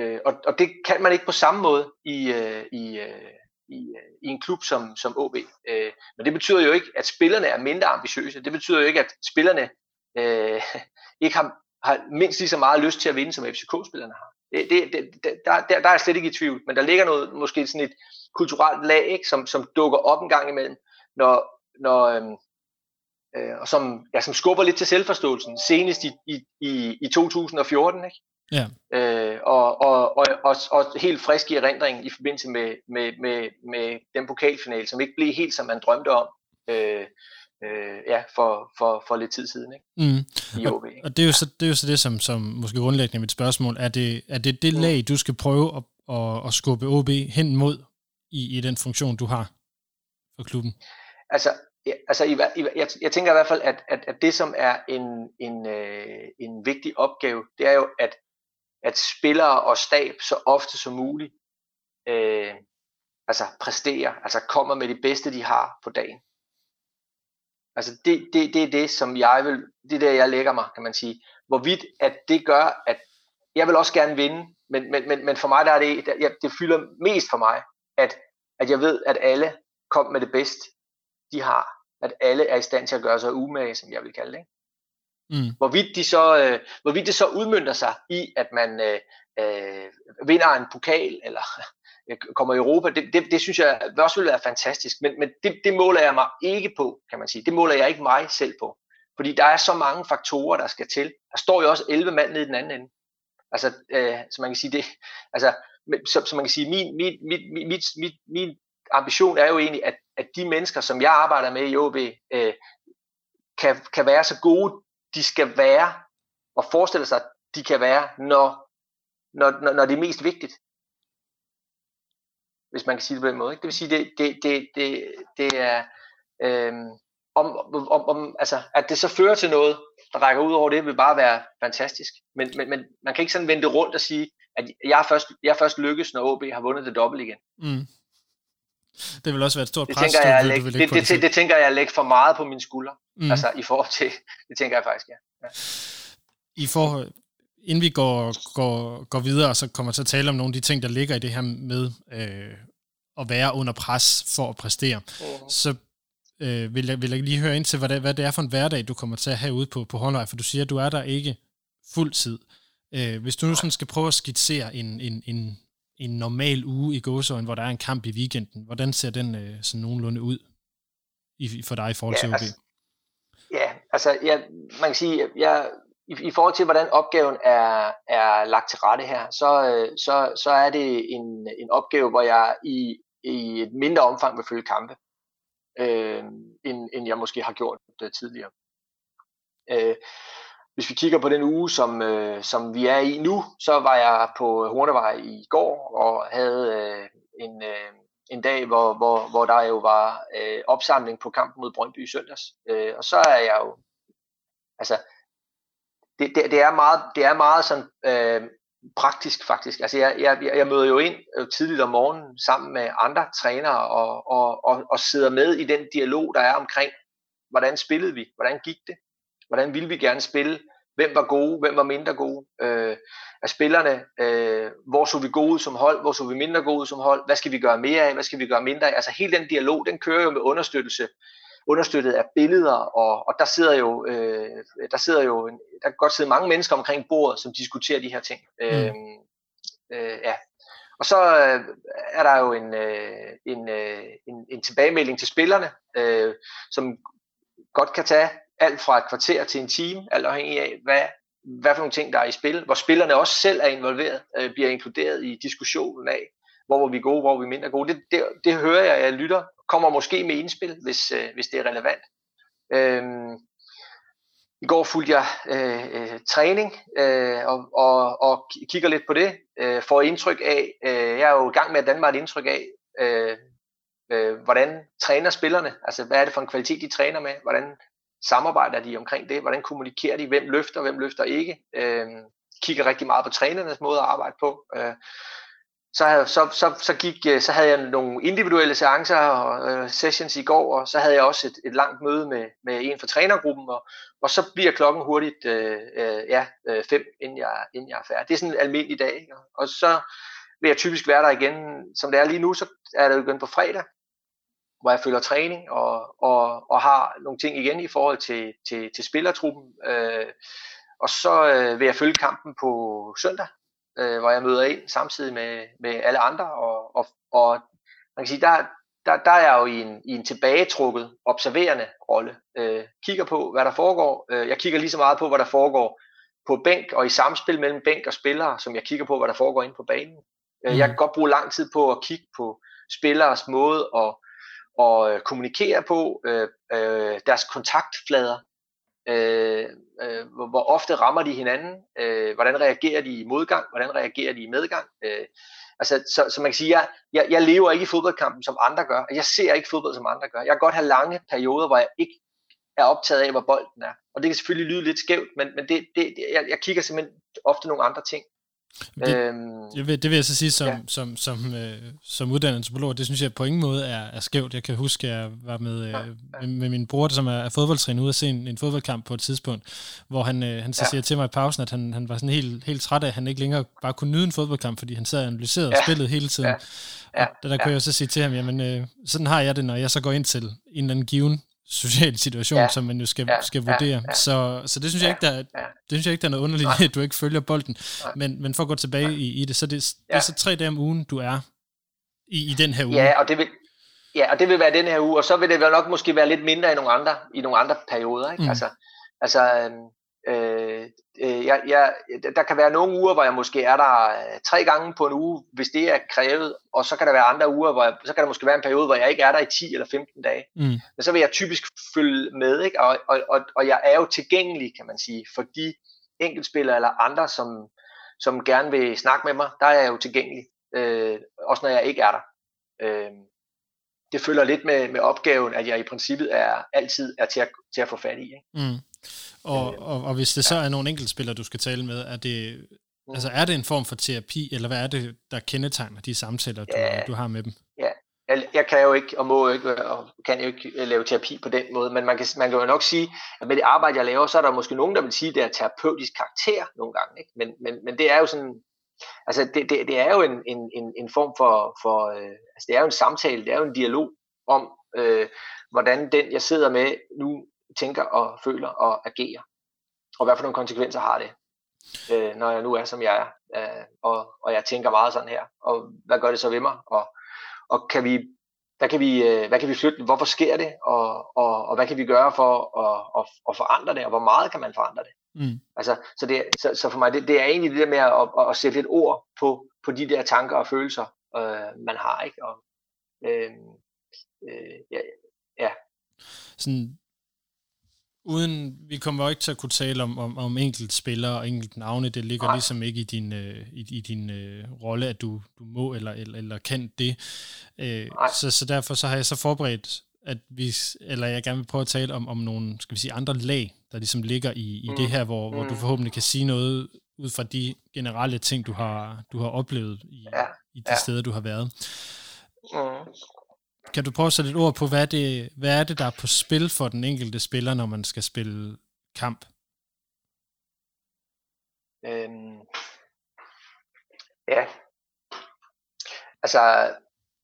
øh, og, og det kan man ikke på samme måde i, øh, i, øh, i, øh, i en klub som, som OB. Øh, men det betyder jo ikke, at spillerne er mindre ambitiøse. Det betyder jo ikke, at spillerne øh, ikke har, har mindst lige så meget lyst til at vinde, som FCK-spillerne har. Det, det, det, der, der, der er jeg slet ikke i tvivl, men der ligger noget, måske sådan et kulturelt lag, ikke, som, som dukker op en gang imellem, når, når, øhm, øh, og som, ja, som skubber lidt til selvforståelsen, senest i, i, i, i 2014, ikke? Ja. Øh, og, og, og, og, og helt frisk i erindringen i forbindelse med, med, med, med den pokalfinale, som ikke blev helt som man drømte om. Øh, øh, ja, for, for, for lidt tid siden ikke? Mm. I OB. Og, og det, er jo så, det er jo så det, som, som måske grundlæggende mit spørgsmål, er det er det, det mm. lag, du skal prøve at, at, at skubbe OB hen mod i, i den funktion, du har for klubben? Altså, ja, altså i, i, jeg, jeg tænker i hvert fald, at, at, at det, som er en, en, øh, en vigtig opgave, det er jo, at, at spillere og stab så ofte som muligt øh, altså præsterer, altså kommer med det bedste, de har på dagen. Altså det, det, det er det, som jeg vil, det er der, jeg lægger mig, kan man sige. Hvorvidt at det gør, at jeg vil også gerne vinde, men, men, men, men for mig der er det, det, det fylder mest for mig, at, at jeg ved, at alle kom med det bedste, de har. At alle er i stand til at gøre sig umage, som jeg vil kalde det. Mm. Hvorvidt, de så, øh, hvorvidt det så udmyndter sig i, at man øh, øh, vinder en pokal, eller kommer i Europa, det, det, det synes jeg også vil være fantastisk. Men, men det, det måler jeg mig ikke på, kan man sige. Det måler jeg ikke mig selv på. Fordi der er så mange faktorer, der skal til. Der står jo også 11 mand nede i den anden ende. Altså, øh, så man kan sige det, altså, så, så man kan sige, min, min, min, min, min, min ambition er jo egentlig, at, at de mennesker, som jeg arbejder med i OB, øh, kan, kan være så gode, de skal være, og forestille sig, at de kan være, når, når, når, når det er mest vigtigt hvis man kan sige det på den måde. Ikke? Det vil sige, det, det, det, det, det er, Øh, om, om, om, altså, at det så fører til noget, der rækker ud over det, vil bare være fantastisk. Men, men, men man kan ikke sådan vende det rundt og sige, at jeg først, jeg først lykkes, når OB har vundet det dobbelt igen. Mm. Det vil også være et stort det pres, tænker jeg, du, lægge, du det, det, det, det, tænker jeg at lægge for meget på mine skuldre. Mm. Altså i forhold til, det tænker jeg faktisk, ja. ja. I forhold, inden vi går, går, går videre, så kommer til at tale om nogle af de ting, der ligger i det her med øh, at være under pres for at præstere, uh-huh. så øh, vil, jeg, vil jeg lige høre ind til, hvad det, hvad det er for en hverdag, du kommer til at have ude på, på håndvej, for du siger, at du er der ikke fuld tid. Øh, hvis du nu sådan skal prøve at skitsere en, en, en, en normal uge i gåsøjen, hvor der er en kamp i weekenden, hvordan ser den øh, sådan nogenlunde ud i, for dig i forhold ja, til OB? Altså, ja, altså jeg, man kan sige, jeg, i, i forhold til, hvordan opgaven er, er lagt til rette her, så, øh, så, så er det en, en opgave, hvor jeg i, i et mindre omfang vil følge kampe, øh, end, end jeg måske har gjort det tidligere. Øh, hvis vi kigger på den uge, som, øh, som vi er i nu, så var jeg på Hornevej i går og havde øh, en, øh, en dag, hvor, hvor, hvor der jo var øh, opsamling på kampen mod Brøndby i søndags. Øh, og så er jeg jo, altså det, det, det, er meget, det er meget sådan øh, praktisk faktisk. Altså jeg, jeg, jeg møder jo ind øh, tidligt om morgenen sammen med andre trænere og, og, og, og sidder med i den dialog, der er omkring, hvordan spillede vi, hvordan gik det, hvordan ville vi gerne spille, hvem var gode, hvem var mindre gode? Øh, af spillerne, øh, hvor så vi gode som hold, hvor så vi mindre gode som hold, hvad skal vi gøre mere af, hvad skal vi gøre mindre af, altså hele den dialog, den kører jo med understøttelse understøttet af billeder, og, og der sidder jo, øh, der sidder jo, der kan godt sidde mange mennesker omkring bordet, som diskuterer de her ting. Mm. Øh, øh, ja. og så øh, er der jo en, øh, en, øh, en, en tilbagemelding til spillerne, øh, som godt kan tage alt fra et kvarter til en time, alt afhængig af, hvad, hvad for nogle ting, der er i spil, hvor spillerne også selv er involveret, øh, bliver inkluderet i diskussionen af, hvor var vi gode, hvor var vi mindre gode. Det, det, det hører jeg, jeg lytter, kommer måske med indspil, hvis, øh, hvis det er relevant. Øhm, I går fulgte jeg øh, øh, træning øh, og, og, og kigger lidt på det, øh, får indtryk af, øh, jeg er jo i gang med at danne mig et indtryk af, øh, øh, hvordan træner spillerne, altså hvad er det for en kvalitet, de træner med, hvordan samarbejder de omkring det, hvordan kommunikerer de, hvem løfter, hvem løfter ikke, øh, kigger rigtig meget på trænernes måde at arbejde på, øh, så, så, så, så, gik, øh, så havde jeg nogle individuelle seancer og øh, sessions i går, og så havde jeg også et, et langt møde med, med en fra trænergruppen, og, og så bliver klokken hurtigt øh, øh, ja, øh, fem, inden jeg, inden jeg er færdig. Det er sådan en almindelig dag, ikke? og så vil jeg typisk være der igen, som det er lige nu, så er det jo igen på fredag, hvor jeg følger træning og, og, og har nogle ting igen i forhold til, til, til spillertruppen. Øh, og så øh, vil jeg følge kampen på søndag, øh, hvor jeg møder ind samtidig med, med alle andre. Og, og, og man kan sige, der, der, der er jeg jo i en, i en tilbagetrukket, observerende rolle. Øh, kigger på, hvad der foregår. Øh, jeg kigger lige så meget på, hvad der foregår på bænk og i samspil mellem bænk og spillere, som jeg kigger på, hvad der foregår inde på banen. Øh, jeg kan godt bruge lang tid på at kigge på spillers måde at, og øh, kommunikere på, øh, øh, deres kontaktflader, Øh, øh, hvor, hvor ofte rammer de hinanden? Øh, hvordan reagerer de i modgang? Hvordan reagerer de i medgang? Øh, altså, så, så man kan sige, jeg, jeg, jeg lever ikke i fodboldkampen, som andre gør. Jeg ser ikke fodbold, som andre gør. Jeg kan godt have lange perioder, hvor jeg ikke er optaget af, hvor bolden er. Og det kan selvfølgelig lyde lidt skævt, men, men det, det, jeg, jeg kigger simpelthen ofte nogle andre ting. Det, øhm, det, vil, det vil jeg så sige som, ja. som, som, øh, som uddannet antropolog, det synes jeg på ingen måde er, er skævt. Jeg kan huske, at jeg var med, øh, ja, ja. med, med min bror, som er, er fodboldtræner, ude at se en, en fodboldkamp på et tidspunkt, hvor han, øh, han så ja. siger til mig i pausen, at han, han var sådan helt, helt træt af, at han ikke længere bare kunne nyde en fodboldkamp, fordi han sad og analyserede ja. spillet hele tiden. Ja. Ja. Og der, der ja. kunne jeg så sige til ham, jamen øh, sådan har jeg det, når jeg så går ind til en eller anden given social situation, ja. som man jo skal, ja. skal vurdere. Ja. Ja. Så, så det synes ja. jeg ikke, der er, ja. det synes jeg ikke, der er noget underligt at du ikke følger bolden. Men, men for at gå tilbage i, i det, så det, ja. det er så tre dage om ugen, du er i, i den her uge. Ja, og det vil, ja, og det vil være den her uge, og så vil det vel nok måske være lidt mindre i nogle andre, i nogle andre perioder. Ikke? Mm. Altså, altså øhm, Øh, øh, jeg, jeg, der kan være nogle uger, hvor jeg måske er der øh, tre gange på en uge, hvis det er krævet, og så kan der være andre uger, hvor jeg, så kan der måske være en periode, hvor jeg ikke er der i 10 eller 15 dage. Mm. Men så vil jeg typisk følge med, ikke? Og, og, og, og jeg er jo tilgængelig, kan man sige, for de enkeltspillere eller andre, som, som gerne vil snakke med mig, der er jeg jo tilgængelig, øh, også når jeg ikke er der. Øh, det følger lidt med, med opgaven, at jeg i princippet er altid er til at, til at få fat i. Ikke? Mm. Og, øh, og, og hvis det så er nogle enkeltspillere, du skal tale med, er det, mm. altså er det en form for terapi, eller hvad er det, der kendetegner de samtaler, du, ja, du har med dem? Ja, jeg, jeg kan jo ikke, og må jo ikke, og kan jo ikke øh, lave terapi på den måde, men man kan, man kan jo nok sige, at med det arbejde, jeg laver, så er der måske nogen, der vil sige, at det er terapeutisk karakter nogle gange, ikke? Men, men, men det er jo sådan, altså det, det, det er jo en, en, en, en form for, for øh, altså det er jo en samtale, det er jo en dialog om, øh, hvordan den, jeg sidder med nu, tænker og føler og agerer. Og hvad for nogle konsekvenser har det, øh, når jeg nu er, som jeg er. Øh, og, og jeg tænker meget sådan her. Og hvad gør det så ved mig? Og, og kan vi, hvad, kan vi, øh, hvad kan vi flytte? Hvorfor sker det? Og, og, og hvad kan vi gøre for at, at, at forandre det? Og hvor meget kan man forandre det? Mm. Altså, så, det, så, så for mig, det, det er egentlig det der med at, at, at sætte lidt ord på, på de der tanker og følelser, øh, man har. Ikke? Og, øh, øh, ja, ja. Sådan, uden, vi kommer jo ikke til at kunne tale om, om, om enkelt spillere og enkelt navne, det ligger Nej. ligesom ikke i din, øh, i, i din øh, rolle, at du, du må eller, eller, eller kan det. Øh, så, så derfor så har jeg så forberedt, at vi, eller jeg gerne vil prøve at tale om, om nogle, skal vi sige, andre lag, der ligesom ligger i, i mm. det her, hvor, mm. hvor du mm. forhåbentlig kan sige noget ud fra de generelle ting, du har, du har oplevet i, ja. i de ja. steder, du har været. Mm. Kan du prøve at sætte lidt ord på, hvad er, det, hvad er det, der er på spil for den enkelte spiller, når man skal spille kamp? Øhm, ja. Altså,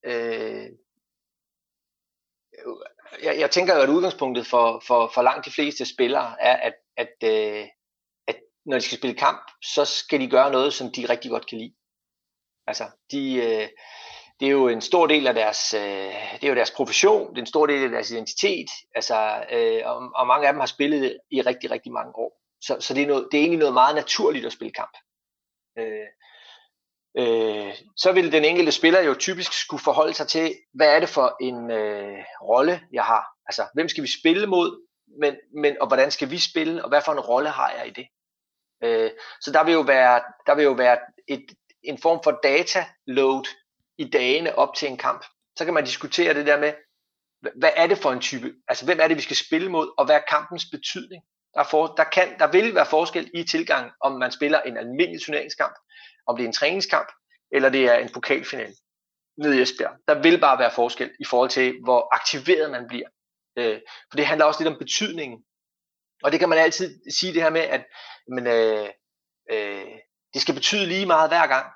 øh, jeg, jeg tænker jo, at udgangspunktet for, for, for langt de fleste spillere er, at, at, øh, at når de skal spille kamp, så skal de gøre noget, som de rigtig godt kan lide. Altså, de, øh, det er jo en stor del af deres, øh, det er jo deres profession, det er en stor del af deres identitet, altså, øh, og, og mange af dem har spillet i rigtig, rigtig mange år. Så, så det, er noget, det er egentlig noget meget naturligt at spille kamp. Øh, øh, så vil den enkelte spiller jo typisk skulle forholde sig til, hvad er det for en øh, rolle, jeg har? Altså, hvem skal vi spille mod, men, men, og hvordan skal vi spille, og hvad for en rolle har jeg i det? Øh, så der vil jo være, der vil jo være et, en form for data load i dagene op til en kamp. Så kan man diskutere det der med, hvad er det for en type, altså hvem er det, vi skal spille mod, og hvad er kampens betydning? Der, er for, der, kan, der vil være forskel i tilgang, om man spiller en almindelig turneringskamp, om det er en træningskamp, eller det er en pokalfinale nede i Esbjerg. Der vil bare være forskel i forhold til, hvor aktiveret man bliver. Øh, for det handler også lidt om betydningen. Og det kan man altid sige det her med, at men, øh, øh, det skal betyde lige meget hver gang.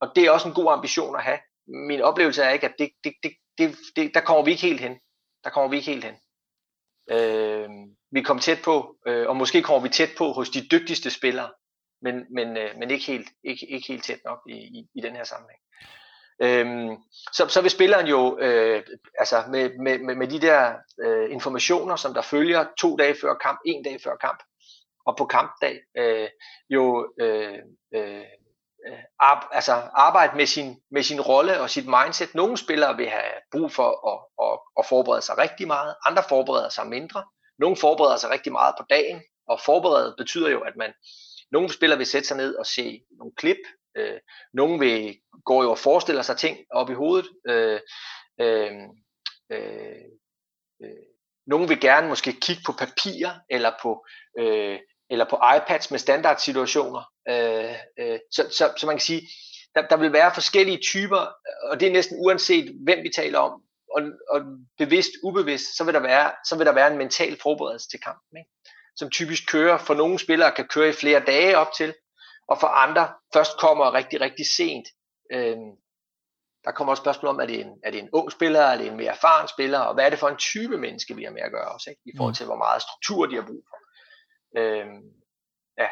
Og det er også en god ambition at have. Min oplevelse er ikke, at det, det, det, det, det, der kommer vi ikke helt hen. Der kommer vi ikke helt hen. Øh, vi kommer tæt på, øh, og måske kommer vi tæt på hos de dygtigste spillere, men, men, øh, men ikke, helt, ikke, ikke helt tæt nok i, i, i den her sammenhæng. Øhm, så, så vil spilleren jo øh, altså med, med, med, med de der øh, informationer, som der følger to dage før kamp, en dag før kamp, og på kampdag, øh, jo øh, øh, øh ar, altså arbejde med sin, med sin rolle og sit mindset. Nogle spillere vil have brug for at, at, at forberede sig rigtig meget, andre forbereder sig mindre. Nogle forbereder sig rigtig meget på dagen, og forberede betyder jo, at man nogle spillere vil sætte sig ned og se nogle klip, øh, nogle vil gå jo og forestiller sig ting op i hovedet, øh, øh, øh, øh, nogle vil gerne måske kigge på papirer eller på øh, eller på iPads med standardsituationer. Øh, øh, så, så, så man kan sige, der, der vil være forskellige typer, og det er næsten uanset hvem vi taler om, og, og bevidst, ubevidst, så vil der være, så vil der være en mental forberedelse til kampen, ikke? Som typisk kører, for nogle spillere kan køre i flere dage op til, og for andre først kommer rigtig, rigtig sent. Øh, der kommer også spørgsmål om, er det, en, er det en ung spiller, er det en mere erfaren spiller, og hvad er det for en type menneske, vi har med at gøre også, ikke? i forhold mm. til, hvor meget struktur de har brug for. Øh, ja.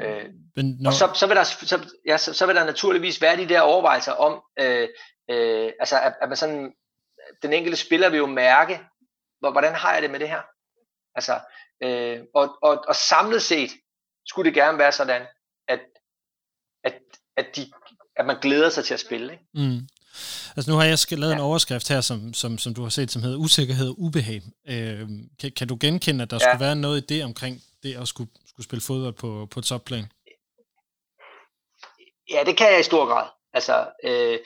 Øh, Men når... Og så, så, vil der, så, ja, så, så vil der naturligvis være de der overvejelser om, øh, øh, altså at, at man sådan, den enkelte spiller vil jo mærke, hvordan har jeg det med det her? Altså, øh, og, og, og samlet set skulle det gerne være sådan, at, at, at, de, at man glæder sig til at spille. Ikke? Mm. Altså nu har jeg lavet ja. en overskrift her, som, som, som du har set, som hedder usikkerhed og ubehag. Øh, kan, kan du genkende, at der ja. skulle være noget i det omkring det at skulle, skulle spille fodbold på, på topplan? Ja, det kan jeg i stor grad. Altså, øh,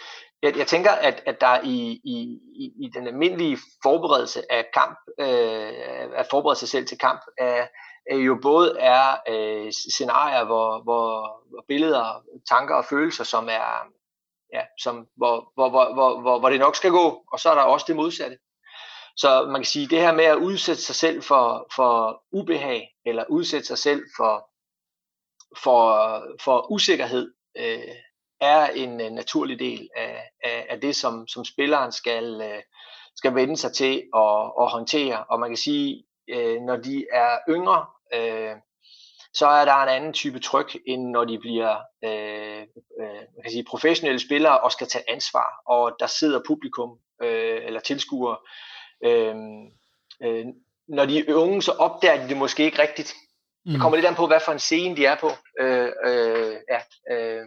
jeg, jeg tænker, at, at der i, i, i den almindelige forberedelse af kamp, øh, at forberede sig selv til kamp, er, er jo både er øh, scenarier, hvor, hvor, hvor billeder, tanker og følelser, som er, ja, som, hvor, hvor, hvor, hvor, hvor, hvor det nok skal gå, og så er der også det modsatte. Så man kan sige, det her med at udsætte sig selv for, for ubehag, eller udsætte sig selv for, for, for usikkerhed, øh, er en uh, naturlig del af, af, af det, som, som spilleren skal, uh, skal vende sig til at, at håndtere. Og man kan sige, uh, når de er yngre, uh, så er der en anden type tryk, end når de bliver øh, øh, man kan sige, professionelle spillere og skal tage ansvar, og der sidder publikum øh, eller tilskuere. Øh, øh, når de er unge, så opdager de det måske ikke rigtigt. Mm. Det kommer lidt an på, hvad for en scene de er på. Øh, øh, ja, øh,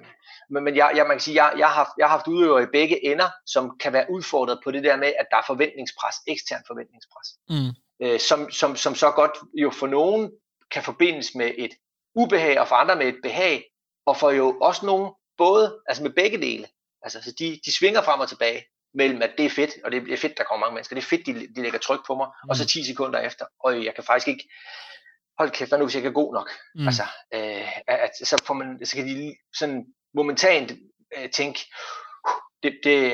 men men jeg, jeg, man kan sige, jeg, jeg, har, jeg har haft udøvere i begge ender, som kan være udfordret på det der med, at der er forventningspres, ekstern forventningspres. Mm. Øh, som, som, som så godt jo for nogen kan forbindes med et ubehag, og for andre med et behag, og for jo også nogen både, altså med begge dele. Altså, så de, de svinger frem og tilbage mellem, at det er fedt, og det er fedt, der kommer mange mennesker, det er fedt, de, de lægger tryk på mig, mm. og så 10 mm. sekunder efter, og jeg kan faktisk ikke, hold kæft, hvad nu hvis jeg ikke er god nok? Mm. Altså, øh, at, så, får man, så kan de sådan momentant øh, tænke, det, det,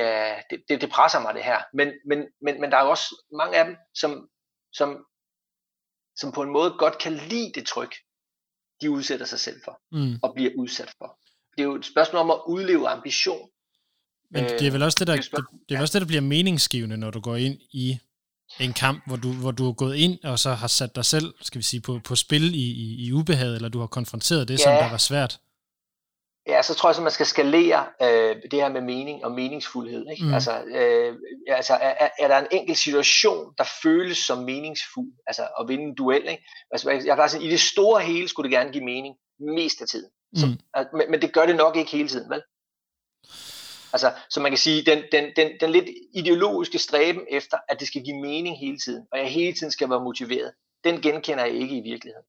det, det, det presser mig det her. Men, men, men, men der er jo også mange af dem, som, som, som på en måde godt kan lide det tryk, de udsætter sig selv for, mm. og bliver udsat for. Det er jo et spørgsmål om at udleve ambition. Men det er vel også det, der, det, det er også det, der bliver meningsgivende, når du går ind i en kamp, hvor du, hvor du er gået ind og så har sat dig selv, skal vi sige, på, på spil i, i, i ubehaget, eller du har konfronteret det, ja. som der var svært. Ja, så tror jeg, at man skal skalere øh, det her med mening og meningsfuldhed. Ikke? Mm. Altså, øh, altså er, er der en enkelt situation, der føles som meningsfuld, altså at vinde en duel? Ikke? Altså, jeg kan sige, i det store hele skulle det gerne give mening mest af tiden. Så, mm. altså, men, men det gør det nok ikke hele tiden, vel? Altså, så man kan sige, den, den, den, den lidt ideologiske stræben efter, at det skal give mening hele tiden, og jeg hele tiden skal være motiveret, den genkender jeg ikke i virkeligheden.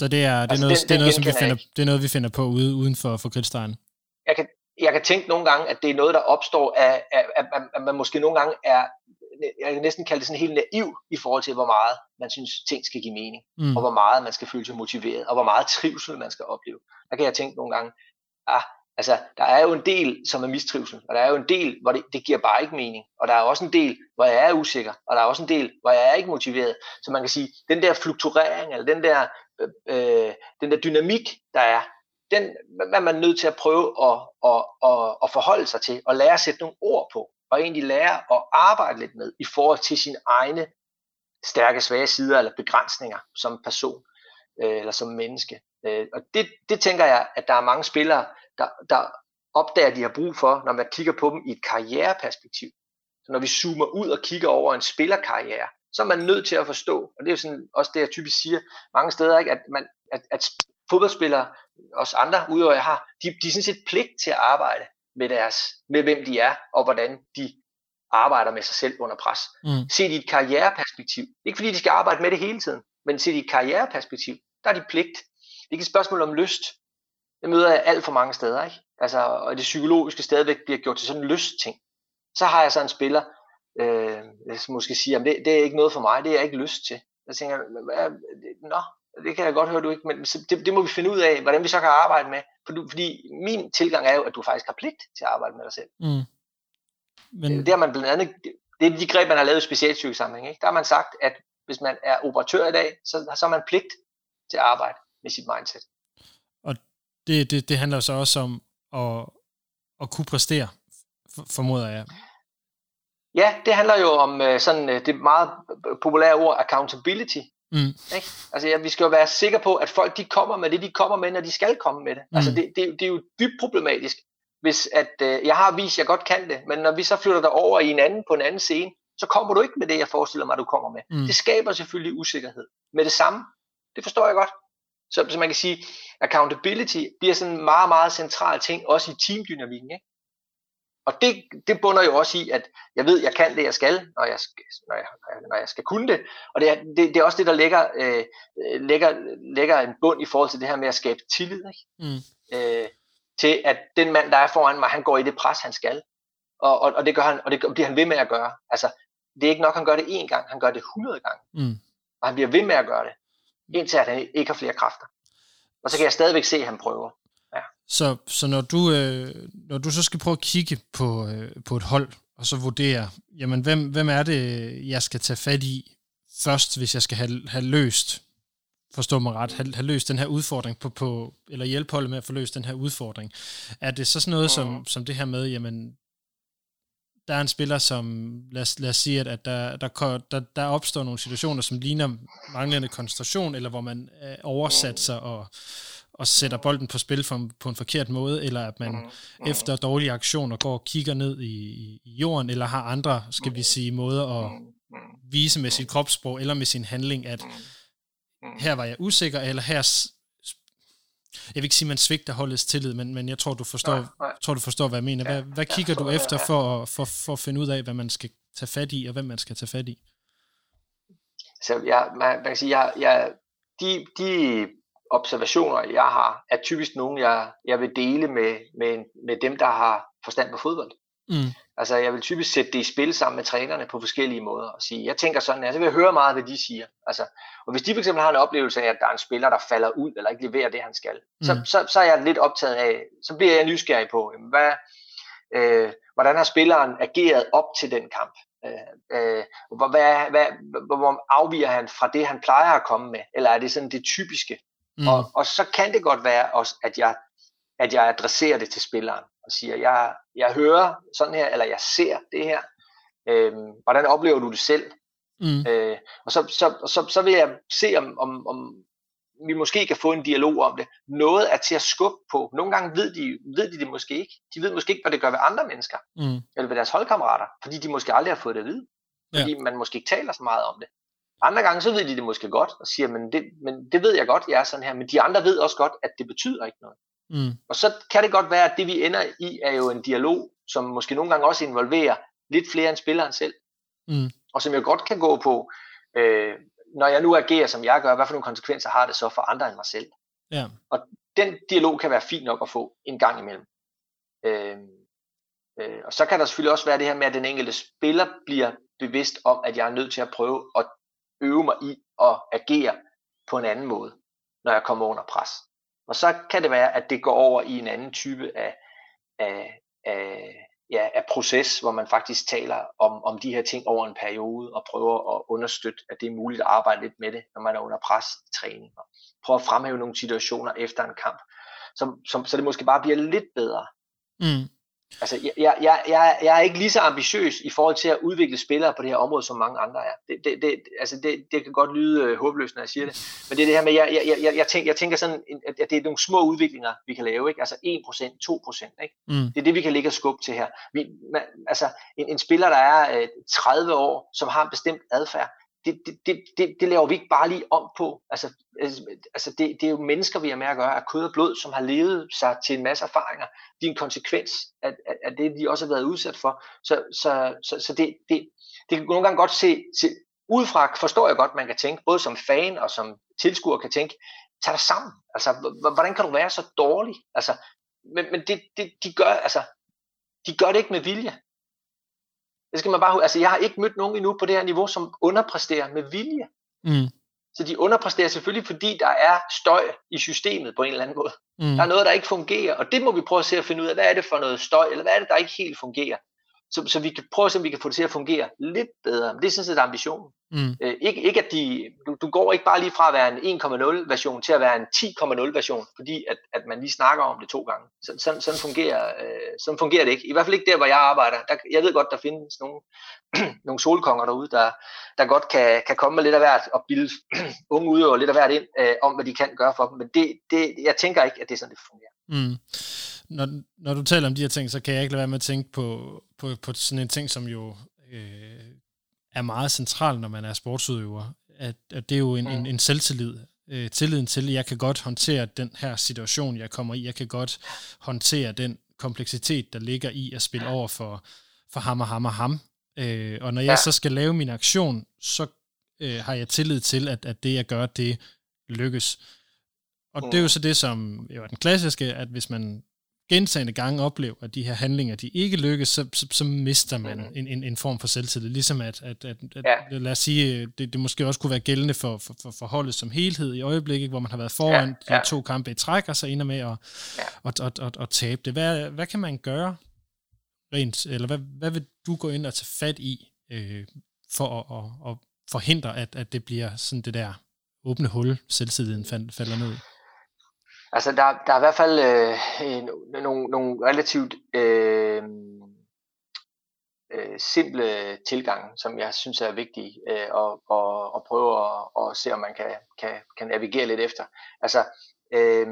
Så det er, det er altså, noget, den, det er noget, som vi finder, det er noget, vi finder på ude, uden for, for kridtstregen? Jeg kan, jeg kan tænke nogle gange, at det er noget, der opstår af, af, af, af at man måske nogle gange er, jeg kan næsten kalde det sådan helt naiv i forhold til, hvor meget man synes, ting skal give mening, mm. og hvor meget man skal føle sig motiveret, og hvor meget trivsel man skal opleve. Der kan jeg tænke nogle gange, ah, altså, der er jo en del, som er mistrivsel, og der er jo en del, hvor det, det giver bare ikke mening, og der er også en del, hvor jeg er usikker, og der er også en del, hvor jeg er ikke motiveret. Så man kan sige, den der fluktuering, eller den der øh, øh, den der dynamik, der er, den er man nødt til at prøve at, at, at, at forholde sig til, og lære at sætte nogle ord på, og egentlig lære at arbejde lidt med, i forhold til sine egne stærke, svage sider, eller begrænsninger som person, øh, eller som menneske. Øh, og det, det tænker jeg, at der er mange spillere, der, der opdager, at de har brug for, når man kigger på dem i et karriereperspektiv. Så når vi zoomer ud og kigger over en spillerkarriere, så er man nødt til at forstå, og det er jo sådan også det, jeg typisk siger mange steder, ikke? At, man, at, at fodboldspillere, også andre udover jeg har, de, de er sådan set pligt til at arbejde med, deres, med hvem de er, og hvordan de arbejder med sig selv under pres. Mm. Set i et karriereperspektiv. Ikke fordi de skal arbejde med det hele tiden, men set i et karriereperspektiv, der er de pligt. Det er ikke et spørgsmål om lyst. Det møder jeg alt for mange steder, ikke? Altså, og det psykologiske stadigvæk bliver gjort til sådan en lystting. Så har jeg så en spiller, øh, måske siger, at det, det er ikke noget for mig, det har jeg ikke lyst til. Jeg tænker, nå, det kan jeg godt høre, du ikke, men det, det må vi finde ud af, hvordan vi så kan arbejde med. Fordi min tilgang er jo, at du faktisk har pligt til at arbejde med dig selv. Mm. Men... Det har man blandt andet, det er de greb, man har lavet i specialsygesamling. Ikke? Der har man sagt, at hvis man er operatør i dag, så, så har man pligt til at arbejde med sit mindset. Det, det, det handler så også om at, at kunne præstere, formoder jeg. Ja, det handler jo om øh, sådan øh, det meget populære ord accountability. Mm. Ikke? Altså, ja, vi skal jo være sikre på, at folk de kommer med det, de kommer med, når de skal komme med det. Mm. Altså, det, det, det er jo dybt problematisk, hvis at øh, jeg har vist, at jeg godt kan det, men når vi så flytter dig over i en anden på en anden scene, så kommer du ikke med det, jeg forestiller mig, du kommer med. Mm. Det skaber selvfølgelig usikkerhed. Med det samme, det forstår jeg godt. Så, så man kan sige, accountability bliver sådan en meget, meget central ting, også i teamdynamikken. Ikke? Og det, det bunder jo også i, at jeg ved, jeg kan det, jeg skal, når jeg, når jeg, når jeg skal kunne det. Og det er, det, det er også det, der lægger, øh, lægger, lægger en bund i forhold til det her med at skabe tillid. Ikke? Mm. Øh, til at den mand, der er foran mig, han går i det pres, han skal. Og, og, og det gør han, og det bliver han ved med at gøre. Altså, det er ikke nok, han gør det én gang, han gør det 100 gange. Mm. Og han bliver ved med at gøre det, indtil at han ikke har flere kræfter. Og så kan jeg stadigvæk se, at han prøver. Så, så når, du, øh, når du så skal prøve at kigge på, øh, på et hold, og så vurdere, jamen hvem, hvem er det, jeg skal tage fat i først, hvis jeg skal have, have løst, forstå mig ret, have, have løst den her udfordring, på, på, eller hjælpe holdet med at få løst den her udfordring. Er det så sådan noget som, som det her med, jamen, der er en spiller, som, lad os, lad os sige, at, at der, der, der, der opstår nogle situationer, som ligner manglende koncentration, eller hvor man øh, oversat sig og og sætter bolden på spil for, på en forkert måde, eller at man mm. efter dårlige aktioner går og kigger ned i, i jorden, eller har andre, skal vi sige, måder at vise med sit kropssprog, eller med sin handling, at her var jeg usikker, eller her jeg vil ikke sige, at man svigter holdets tillid, men, men jeg tror, du forstår, nej, nej. tror, du forstår, hvad jeg mener. Hvad, hvad kigger du efter for, for, for at finde ud af, hvad man skal tage fat i, og hvem man skal tage fat i? Så jeg, man, man kan sige, jeg, jeg, de, de observationer, jeg har, er typisk nogle, jeg, jeg vil dele med, med, med dem, der har forstand på fodbold. Mm. Altså, jeg vil typisk sætte det i spil sammen med trænerne på forskellige måder og sige, jeg tænker sådan, altså, jeg vil høre meget, hvad de siger. Altså, og hvis de for eksempel har en oplevelse af, at der er en spiller, der falder ud, eller ikke leverer det, han skal, mm. så, så, så er jeg lidt optaget af, så bliver jeg nysgerrig på, hvad, øh, hvordan har spilleren ageret op til den kamp? Øh, øh, hvor, hvad, hvad, hvor afviger han fra det, han plejer at komme med? Eller er det sådan det typiske? Mm. Og, og så kan det godt være også, at jeg, at jeg adresserer det til spilleren og siger, jeg, jeg hører sådan her, eller jeg ser det her. Øhm, hvordan oplever du det selv? Mm. Øh, og så, så, så, så vil jeg se, om, om, om vi måske kan få en dialog om det. Noget er til at skubbe på. Nogle gange ved de, ved de det måske ikke. De ved måske ikke, hvad det gør ved andre mennesker, mm. eller ved deres holdkammerater, fordi de måske aldrig har fået det at vide. Fordi ja. man måske ikke taler så meget om det. Andre gange så ved de det måske godt, og siger, men det, men det ved jeg godt, jeg er sådan her, men de andre ved også godt, at det betyder ikke noget. Mm. Og så kan det godt være, at det vi ender i, er jo en dialog, som måske nogle gange også involverer lidt flere end spilleren selv. Mm. Og som jeg godt kan gå på, øh, når jeg nu agerer, som jeg gør, hvad for nogle konsekvenser har det så for andre end mig selv? Ja. Og den dialog kan være fint nok at få en gang imellem. Øh, øh, og så kan der selvfølgelig også være det her med, at den enkelte spiller bliver bevidst om, at jeg er nødt til at prøve at øve mig i at agere på en anden måde, når jeg kommer under pres. Og så kan det være, at det går over i en anden type af, af, af, ja, af proces, hvor man faktisk taler om, om de her ting over en periode og prøver at understøtte, at det er muligt at arbejde lidt med det, når man er under pres i træning. Og prøver at fremhæve nogle situationer efter en kamp, som, som, så det måske bare bliver lidt bedre. Mm. Altså, jeg, jeg, jeg, jeg er ikke lige så ambitiøs i forhold til at udvikle spillere på det her område, som mange andre er. Det, det, det, altså det, det kan godt lyde øh, håbløst, når jeg siger det. Men det er det her med, jeg, jeg, jeg, jeg, tænker, jeg tænker sådan, at det er nogle små udviklinger, vi kan lave. Ikke? Altså 1%, 2%. Ikke? Mm. Det er det, vi kan ligge og skubbe til her. Vi, man, altså en, en spiller, der er øh, 30 år, som har en bestemt adfærd, det, det, det, det, det laver vi ikke bare lige om på. Altså, altså, altså det, det er jo mennesker, vi har med at gøre, af kød og blod, som har levet sig til en masse erfaringer. De er en konsekvens af, af, af det, de også har været udsat for. Så, så, så, så det, det, det kan nogle gange godt se, se, udefra forstår jeg godt, man kan tænke, både som fan og som tilskuer kan tænke, tag dig sammen. Altså, hvordan kan du være så dårlig? Altså, men, men det, det, de gør, altså, de gør det ikke med vilje. Det skal man bare Altså, jeg har ikke mødt nogen endnu på det her niveau, som underpræsterer med vilje. Mm. Så de underpræsterer selvfølgelig, fordi der er støj i systemet på en eller anden måde. Mm. Der er noget, der ikke fungerer, og det må vi prøve at se at finde ud af, hvad er det for noget støj, eller hvad er det, der ikke helt fungerer så, så vi kan prøve at se, om vi kan få det til at fungere lidt bedre. Men det er sådan set ambitionen. Mm. Øh, ikke, ikke at de, du, du går ikke bare lige fra at være en 1,0 version til at være en 10,0 version, fordi at, at man lige snakker om det to gange. Så, sådan, sådan, fungerer, øh, sådan fungerer det ikke. I hvert fald ikke der, hvor jeg arbejder. Der, jeg ved godt, der findes nogle, nogle solkonger derude, der, der godt kan, kan komme med lidt af hvert og bilde unge udøver lidt af hvert ind øh, om, hvad de kan gøre for dem. Men det, det, jeg tænker ikke, at det er sådan, det fungerer. Mm når, når du taler om de her ting, så kan jeg ikke lade være med at tænke på, på, på sådan en ting, som jo øh, er meget central, når man er sportsudøver. At, at det er jo en, en, en selvtillid. Øh, tilliden til, at jeg kan godt håndtere den her situation, jeg kommer i. Jeg kan godt håndtere den kompleksitet, der ligger i at spille over for, for ham og ham og ham. Øh, og når jeg så skal lave min aktion, så øh, har jeg tillid til, at, at det, jeg gør, det lykkes. Og det er jo så det, som jo er den klassiske, at hvis man gentagende gange oplever, at de her handlinger, de ikke lykkes, så, så, så mister man mm. en, en, en form for selvtillid. Ligesom at, at, at, at ja. lad os sige, det, det måske også kunne være gældende for, for, for, for holdet som helhed i øjeblikket, hvor man har været foran ja. Ja. de to kampe i træk, og så ender med at, ja. at, at, at, at tabe det. Hvad, hvad kan man gøre rent, eller hvad, hvad vil du gå ind og tage fat i, øh, for at, at, at forhindre, at, at det bliver sådan det der åbne hul, selvtilliden falder ned Altså, der, der er i hvert fald øh, nogle, nogle relativt øh, øh, simple tilgange, som jeg synes er vigtige øh, at, at, at prøve at, at se, om man kan, kan, kan navigere lidt efter. Altså, øh,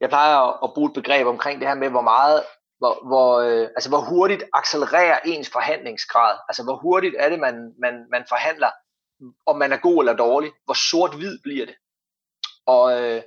jeg plejer at, at bruge et begreb omkring det her med, hvor meget hvor, hvor, øh, altså hvor hurtigt accelererer ens forhandlingsgrad. Altså hvor hurtigt er det, man, man, man forhandler, om man er god eller dårlig. Hvor sort-hvid bliver det. Og, øh,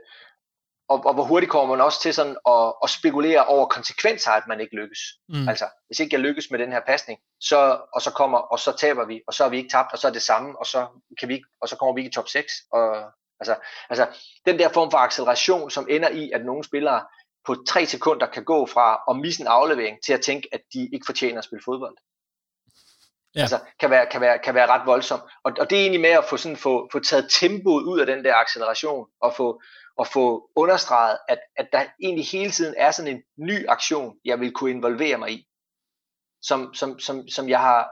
og, og hvor hurtigt kommer man også til sådan at, at spekulere over konsekvenser, at man ikke lykkes. Mm. Altså, hvis ikke jeg lykkes med den her pasning, så, og så kommer, og så taber vi, og så er vi ikke tabt, og så er det samme, og så, kan vi ikke, og så kommer vi ikke i top 6. Og, altså, altså, den der form for acceleration, som ender i, at nogle spillere på tre sekunder kan gå fra at misse en aflevering til at tænke, at de ikke fortjener at spille fodbold. Ja. Altså, kan være, kan, være, kan være ret voldsomt. Og, og det er egentlig med at få, sådan, få, få taget tempoet ud af den der acceleration, og få, at få understreget, at, at der egentlig hele tiden er sådan en ny aktion, jeg vil kunne involvere mig i, som, som, som, som jeg har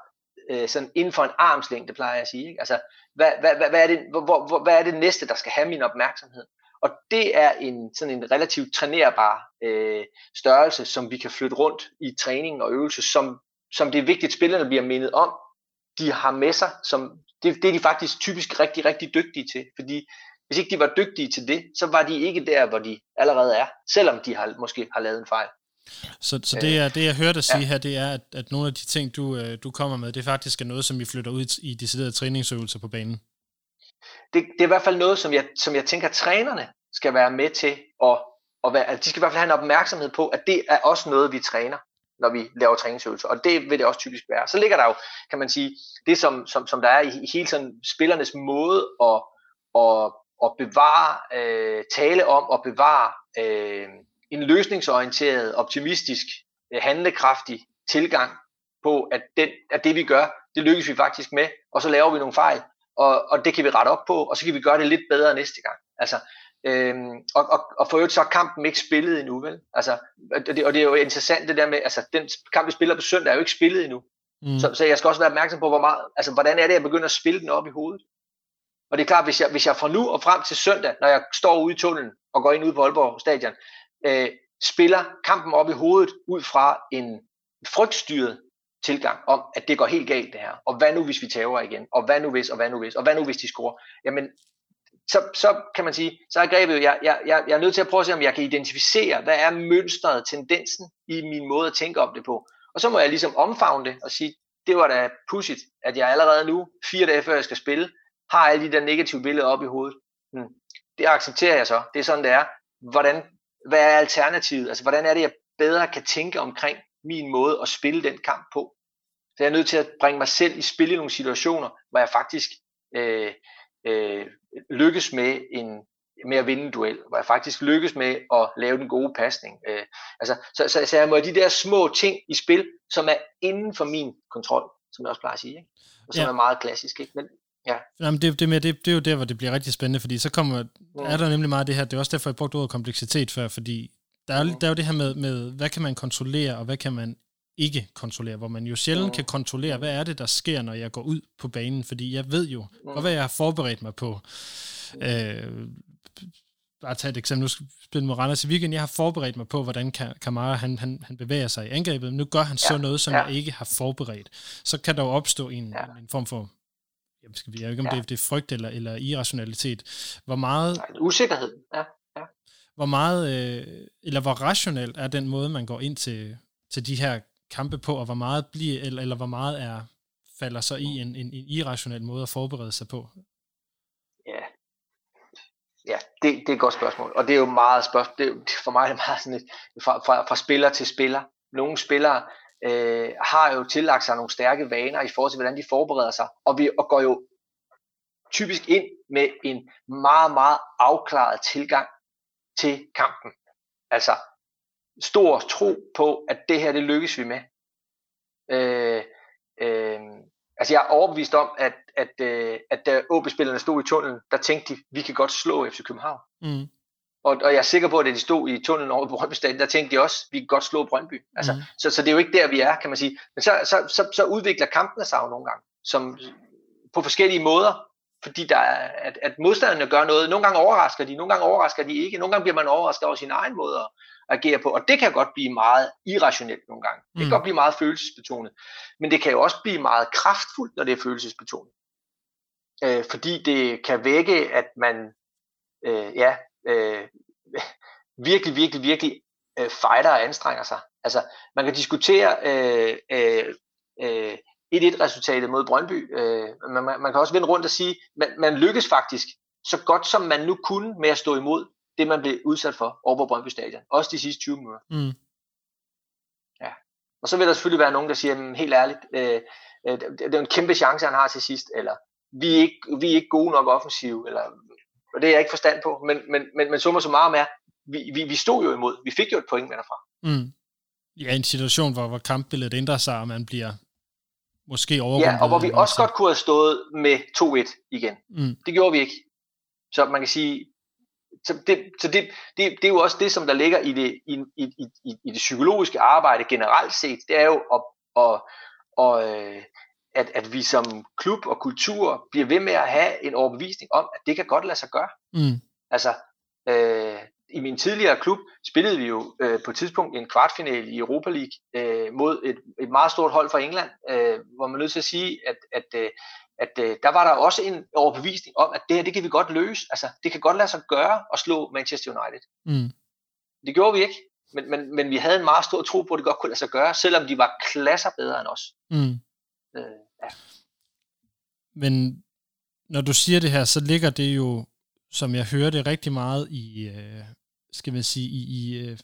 øh, sådan inden for en armslængde, plejer jeg at sige. Ikke? Altså, hvad, hvad, hvad, hvad, er det, hvor, hvor, hvad er det næste, der skal have min opmærksomhed? Og det er en, sådan en relativt trænerbar øh, størrelse, som vi kan flytte rundt i træning og øvelse, som, som det er vigtigt, at spillerne bliver mindet om, de har med sig, som det, det er de faktisk typisk rigtig, rigtig dygtige til, fordi hvis ikke de var dygtige til det, så var de ikke der, hvor de allerede er, selvom de har, måske har lavet en fejl. Så, så det, er, det, jeg hørte dig sige ja. her, det er, at, at nogle af de ting, du, øh, du kommer med, det faktisk er noget, som vi flytter ud i deciderede træningsøvelser på banen. Det, det er i hvert fald noget, som jeg, som jeg tænker, at trænerne skal være med til, at, at være, at de skal i hvert fald have en opmærksomhed på, at det er også noget, vi træner når vi laver træningsøvelser, og det vil det også typisk være. Så ligger der jo, kan man sige, det som, som, som der er i hele sådan spillernes måde at, at, at bevare, øh, tale om og bevare øh, en løsningsorienteret, optimistisk, øh, handlekraftig tilgang på, at, den, at det vi gør, det lykkes vi faktisk med, og så laver vi nogle fejl, og, og det kan vi rette op på, og så kan vi gøre det lidt bedre næste gang. Altså, Øhm, og, og, og for øvrigt så er kampen ikke spillet endnu, vel? Altså, og, det, og det er jo interessant det der med, altså den kamp vi spiller på søndag er jo ikke spillet endnu. Mm. Så, så jeg skal også være opmærksom på, hvor meget, altså hvordan er det, jeg begynder at spille den op i hovedet. Og det er klart, hvis jeg, hvis jeg fra nu og frem til søndag, når jeg står ude i tunnelen og går ind ud på Aalborg stadion, øh, spiller kampen op i hovedet ud fra en frygtstyret tilgang om, at det går helt galt det her. Og hvad nu, hvis vi tager igen? Og hvad nu hvis, og hvad nu hvis, og hvad nu hvis de scorer? Jamen, så, så kan man sige, så er grebet, jeg, jeg, jeg, jeg er nødt til at prøve at se, om jeg kan identificere, hvad er mønstret, tendensen i min måde at tænke om det på. Og så må jeg ligesom omfavne det og sige, det var da pudsigt, at jeg allerede nu, fire dage før jeg skal spille, har alle de der negative billeder op i hovedet. Hmm. Det accepterer jeg så. Det er sådan, det er. Hvordan, hvad er alternativet? Altså, hvordan er det, jeg bedre kan tænke omkring min måde at spille den kamp på? Så jeg er nødt til at bringe mig selv i spil i nogle situationer, hvor jeg faktisk øh, øh, lykkes med en med at vinde en duel, hvor jeg faktisk lykkes med at lave den gode pasning. Øh, altså, så, så, så jeg må de der små ting i spil, som er inden for min kontrol, som jeg også plejer at sige, ikke? og som ja. er meget klassisk. Ikke? Men, ja. Jamen, det, det, med, det, det er jo der, hvor det bliver rigtig spændende, fordi så kommer, mm. er der nemlig meget det her, det er også derfor, jeg brugte ordet kompleksitet før, fordi der er, mm. der er jo det her med, med, hvad kan man kontrollere, og hvad kan man ikke kontrollere, hvor man jo sjældent mm. kan kontrollere, hvad er det, der sker, når jeg går ud på banen, fordi jeg ved jo, mm. hvad jeg har forberedt mig på. Mm. Øh, bare tage et eksempel, nu skal jeg spille med Randers i weekend, jeg har forberedt mig på, hvordan Kamara han, han, han bevæger sig i angrebet, men nu gør han ja. så noget, som ja. jeg ikke har forberedt. Så kan der jo opstå en, ja. en form for, jeg ved ikke om ja. det, det er frygt eller, eller irrationalitet. Hvor meget... Nej, usikkerhed, ja. ja. Hvor meget, øh, eller hvor rationelt er den måde, man går ind til, til de her kampe på, og hvor meget bliver, eller, eller hvor meget er, falder så i en, en, en irrationel måde at forberede sig på? Ja, ja det, det er et godt spørgsmål, og det er jo meget spørgsmål, det er, for mig er det meget sådan et, fra, fra, fra spiller til spiller. Nogle spillere øh, har jo tillagt sig nogle stærke vaner i forhold til, hvordan de forbereder sig, og, vi, og går jo typisk ind med en meget, meget afklaret tilgang til kampen. Altså, stor tro på, at det her, det lykkes vi med. Øh, øh, altså jeg er overbevist om, at, at, at, at da OB-spillerne stod i tunnelen, der tænkte de, vi kan godt slå FC København. Mm. Og, og jeg er sikker på, at da de stod i tunnelen over på Brøndby Stadion, der tænkte de også, vi kan godt slå Brøndby. Altså, mm. så, så det er jo ikke der, vi er, kan man sige. Men så, så, så, så udvikler kampene sig jo nogle gange, som på forskellige måder, fordi der er, at, at modstanderne gør noget. Nogle gange overrasker de, nogle gange overrasker de ikke. Nogle gange bliver man overrasket over sin egen måde at, agere på. Og det kan godt blive meget irrationelt nogle gange. Det kan mm. godt blive meget følelsesbetonet. Men det kan jo også blive meget kraftfuldt, når det er følelsesbetonet. Øh, fordi det kan vække, at man øh, ja, øh, virkelig, virkelig, virkelig øh, fighter og anstrenger sig. Altså, man kan diskutere øh, øh, øh, 1-1-resultatet mod Brøndby. Øh, man, man kan også vende rundt og sige, man, man lykkes faktisk så godt som man nu kunne med at stå imod det, man blev udsat for over på Brøndby Stadion. Også de sidste 20 minutter. Mm. Ja. Og så vil der selvfølgelig være nogen, der siger, helt ærligt, øh, øh, det er en kæmpe chance, han har til sidst, eller vi er ikke, vi er ikke gode nok offensiv, eller og det er jeg ikke forstand på, men, men, men, men summa summarum er, vi, vi, vi stod jo imod, vi fik jo et point med derfra. Mm. Ja, en situation, hvor, hvor kampbilledet ændrer sig, og man bliver måske overrundet. Ja, og hvor vi også godt kunne have stået med 2-1 igen. Mm. Det gjorde vi ikke. Så man kan sige, så, det, så det, det, det er jo også det, som der ligger i det, i, i, i, i det psykologiske arbejde generelt set, det er jo at, at, at, øh, at, at vi som klub og kultur bliver ved med at have en overbevisning om, at det kan godt lade sig gøre. Mm. Altså, øh, i min tidligere klub spillede vi jo øh, på et tidspunkt en kvartfinale i Europa League øh, mod et, et meget stort hold fra England, øh, hvor man er nødt til at sige, at, at, øh, at øh, der var der også en overbevisning om, at det her, det kan vi godt løse. Altså, det kan godt lade sig gøre at slå Manchester United. Mm. Det gjorde vi ikke, men, men, men vi havde en meget stor tro på, at det godt kunne lade sig gøre, selvom de var klasser bedre end os. Mm. Øh, ja. Men når du siger det her, så ligger det jo, som jeg hører det, rigtig meget i, øh, skal man sige, i, i, øh,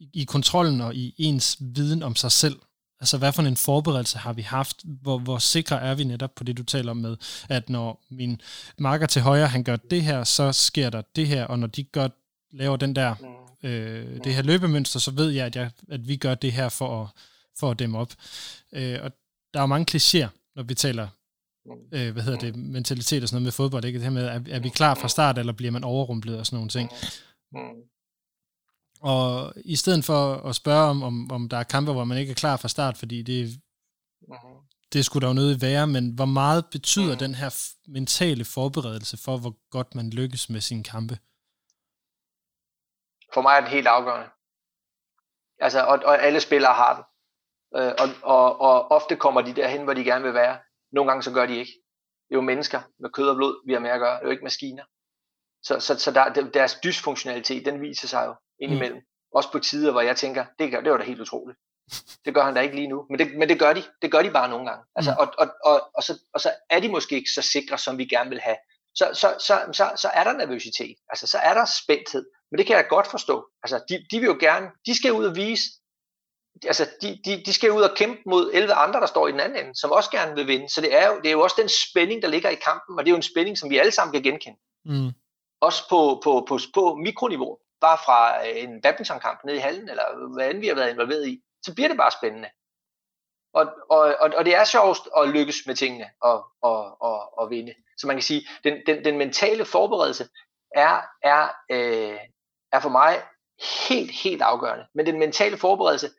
i kontrollen og i ens viden om sig selv. Altså, hvad for en forberedelse har vi haft? Hvor, hvor sikre er vi netop på det, du taler om med, at når min marker til højre, han gør det her, så sker der det her, og når de gør, laver den der, Mm. øh, det her løbemønster, så ved jeg, at, jeg, at vi gør det her for at, for at dæmme op. Øh, og der er jo mange klichéer, når vi taler Mm. øh, hvad hedder det, mentalitet og sådan noget med fodbold, ikke? Det her med, er, er vi klar fra start, eller bliver man overrumplet og sådan nogle ting. Mm. Og i stedet for at spørge om, om, om der er kampe, hvor man ikke er klar fra start, fordi det, Mm. det skulle der jo nødt være, men hvor meget betyder Mm. den her mentale forberedelse for, hvor godt man lykkes med sine kampe? For mig er det helt afgørende. Altså, og, og alle spillere har den. Øh, og, og, og ofte kommer de derhen, hvor de gerne vil være. Nogle gange så gør de ikke. Det er jo mennesker med kød og blod, vi har med at gøre. Det er jo ikke maskiner. Så, så, så der, deres dysfunktionalitet, den viser sig jo indimellem. Mm. Også på tider, hvor jeg tænker, det, gør, det var da helt utroligt. Det gør han da ikke lige nu. Men det, men det gør de. Det gør de bare nogle gange. Altså, Mm. og, og, og, og, så, og så er de måske ikke så sikre, som vi gerne vil have. Så, så, så, så, så er der nervøsitet. Altså, så er der spændthed. Men det kan jeg godt forstå. Altså, de, de vil jo gerne, de skal ud og vise, altså, de, de, de skal ud og kæmpe mod 11 andre, der står i den anden ende, som også gerne vil vinde. Så det er, jo, det er jo også den spænding, der ligger i kampen, og det er jo en spænding, som vi alle sammen kan genkende. Mm. Også på, på, på, på mikroniveau. Bare fra øh, en badmintonkamp nede i hallen, eller hvad end vi har været involveret i, så bliver det bare spændende. Og, og, og, og det er sjovest at lykkes med tingene og, og, og, og vinde. Så man kan sige, den, den, den mentale forberedelse er, er, øh, er for mig helt, helt afgørende. Men den mentale forberedelse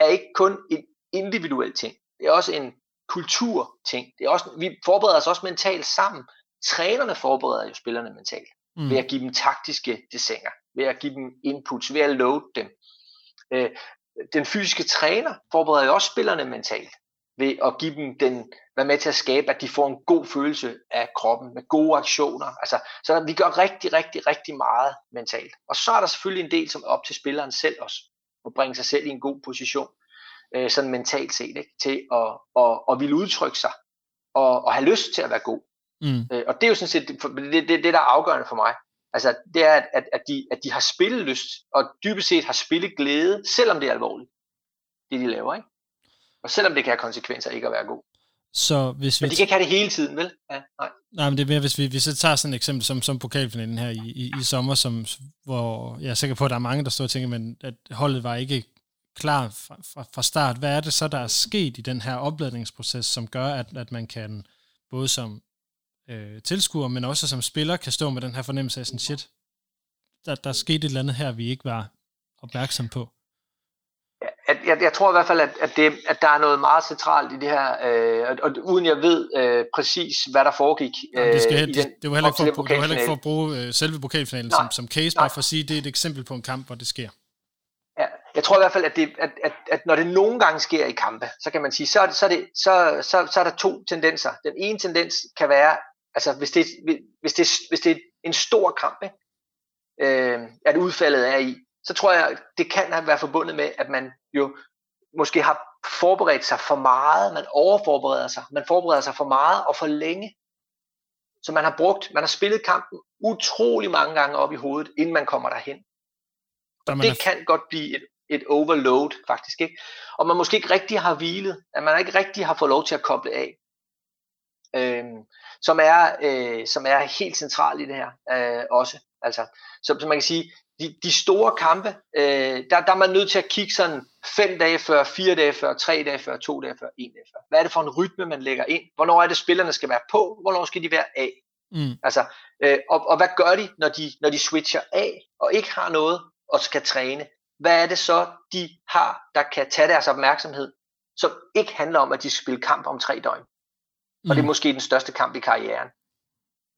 er ikke kun en individuel ting. Det er også en kulturting. Det er også, vi forbereder os også mentalt sammen. Trænerne forbereder jo spillerne mentalt Mm. ved at give dem taktiske designer, ved at give dem inputs, ved at load dem. Øh, den fysiske træner forbereder jo også spillerne mentalt, ved at give dem den, være med til at skabe, at de får en god følelse af kroppen, med gode aktioner. Altså, så vi gør rigtig, rigtig, rigtig meget mentalt. Og så er der selvfølgelig en del, som er op til spilleren selv også, at bringe sig selv i en god position, øh, sådan mentalt set, ikke? til at, at, at ville udtrykke sig, og, og have lyst til at være god. Mm. Øh, og det er jo sådan set det, det, det, det der er afgørende for mig. Altså, det er, at, at, at, de, at de har spillet lyst, og dybest set har spillet glæde, selvom det er alvorligt, det de laver, ikke? Og selvom det kan have konsekvenser ikke at være god. Så hvis vi... Men de kan ikke have det hele tiden, vel? Ja, nej. Nej, men det er mere, hvis vi, hvis vi tager sådan et eksempel som, som pokalfinalen her i, i, i sommer, som, hvor jeg er sikker på, at der er mange, der står og tænker, men at holdet var ikke klar fra, fra, fra start. Hvad er det så, der er sket i den her opladningsproces, som gør, at, at man kan både som øh, tilskuer, men også som spiller, kan stå med den her fornemmelse af sådan, shit, der, der skete et eller andet her, vi ikke var opmærksom på. Jeg, jeg, tror i hvert fald, at, at, det, at der er noget meget centralt i det her, øh, og, og uden jeg ved øh, præcis, hvad der foregik øh, Jamen, det, skal, i det, den, det, var heller ikke for, det var heller ikke for at bruge øh, selve pokalfinalen Nej, som, som case, nej. bare for at sige, det er et eksempel på en kamp, hvor det sker. Ja, jeg tror i hvert fald, at, det, at, at, at når det nogle gange sker i kampe, så kan man sige, så, er det, så, er det, så, så, så er der to tendenser. Den ene tendens kan være, altså hvis det, hvis det, hvis det er en stor kamp, ikke? Øh, at udfaldet er i, så tror jeg, det kan været forbundet med, at man jo måske har forberedt sig for meget, man overforbereder sig, man forbereder sig for meget og for længe. Så man har brugt, man har spillet kampen utrolig mange gange op i hovedet, inden man kommer derhen. Der Og man er, det kan godt blive et, et overload, faktisk. Ikke? Og man måske ikke rigtig har hvilet, at man ikke rigtig har fået lov til at koble af. Øhm, som, er, øh, som er helt centralt i det her øh, også. Altså, så, så man kan sige, de, de store kampe, øh, der, der er man nødt til at kigge sådan fem dage før, fire dage før, tre dage før, to dage før, en dag før. Hvad er det for en rytme, man lægger ind? Hvornår er det, spillerne skal være på? Hvornår skal de være af? mm, Altså, øh, og, og hvad gør de, når de, når de switcher af og ikke har noget og skal træne? Hvad er det så, de har, der kan tage deres opmærksomhed, som ikke handler om, at de skal spille kamp om tre døgn? Og det er mm, måske den største kamp i karrieren.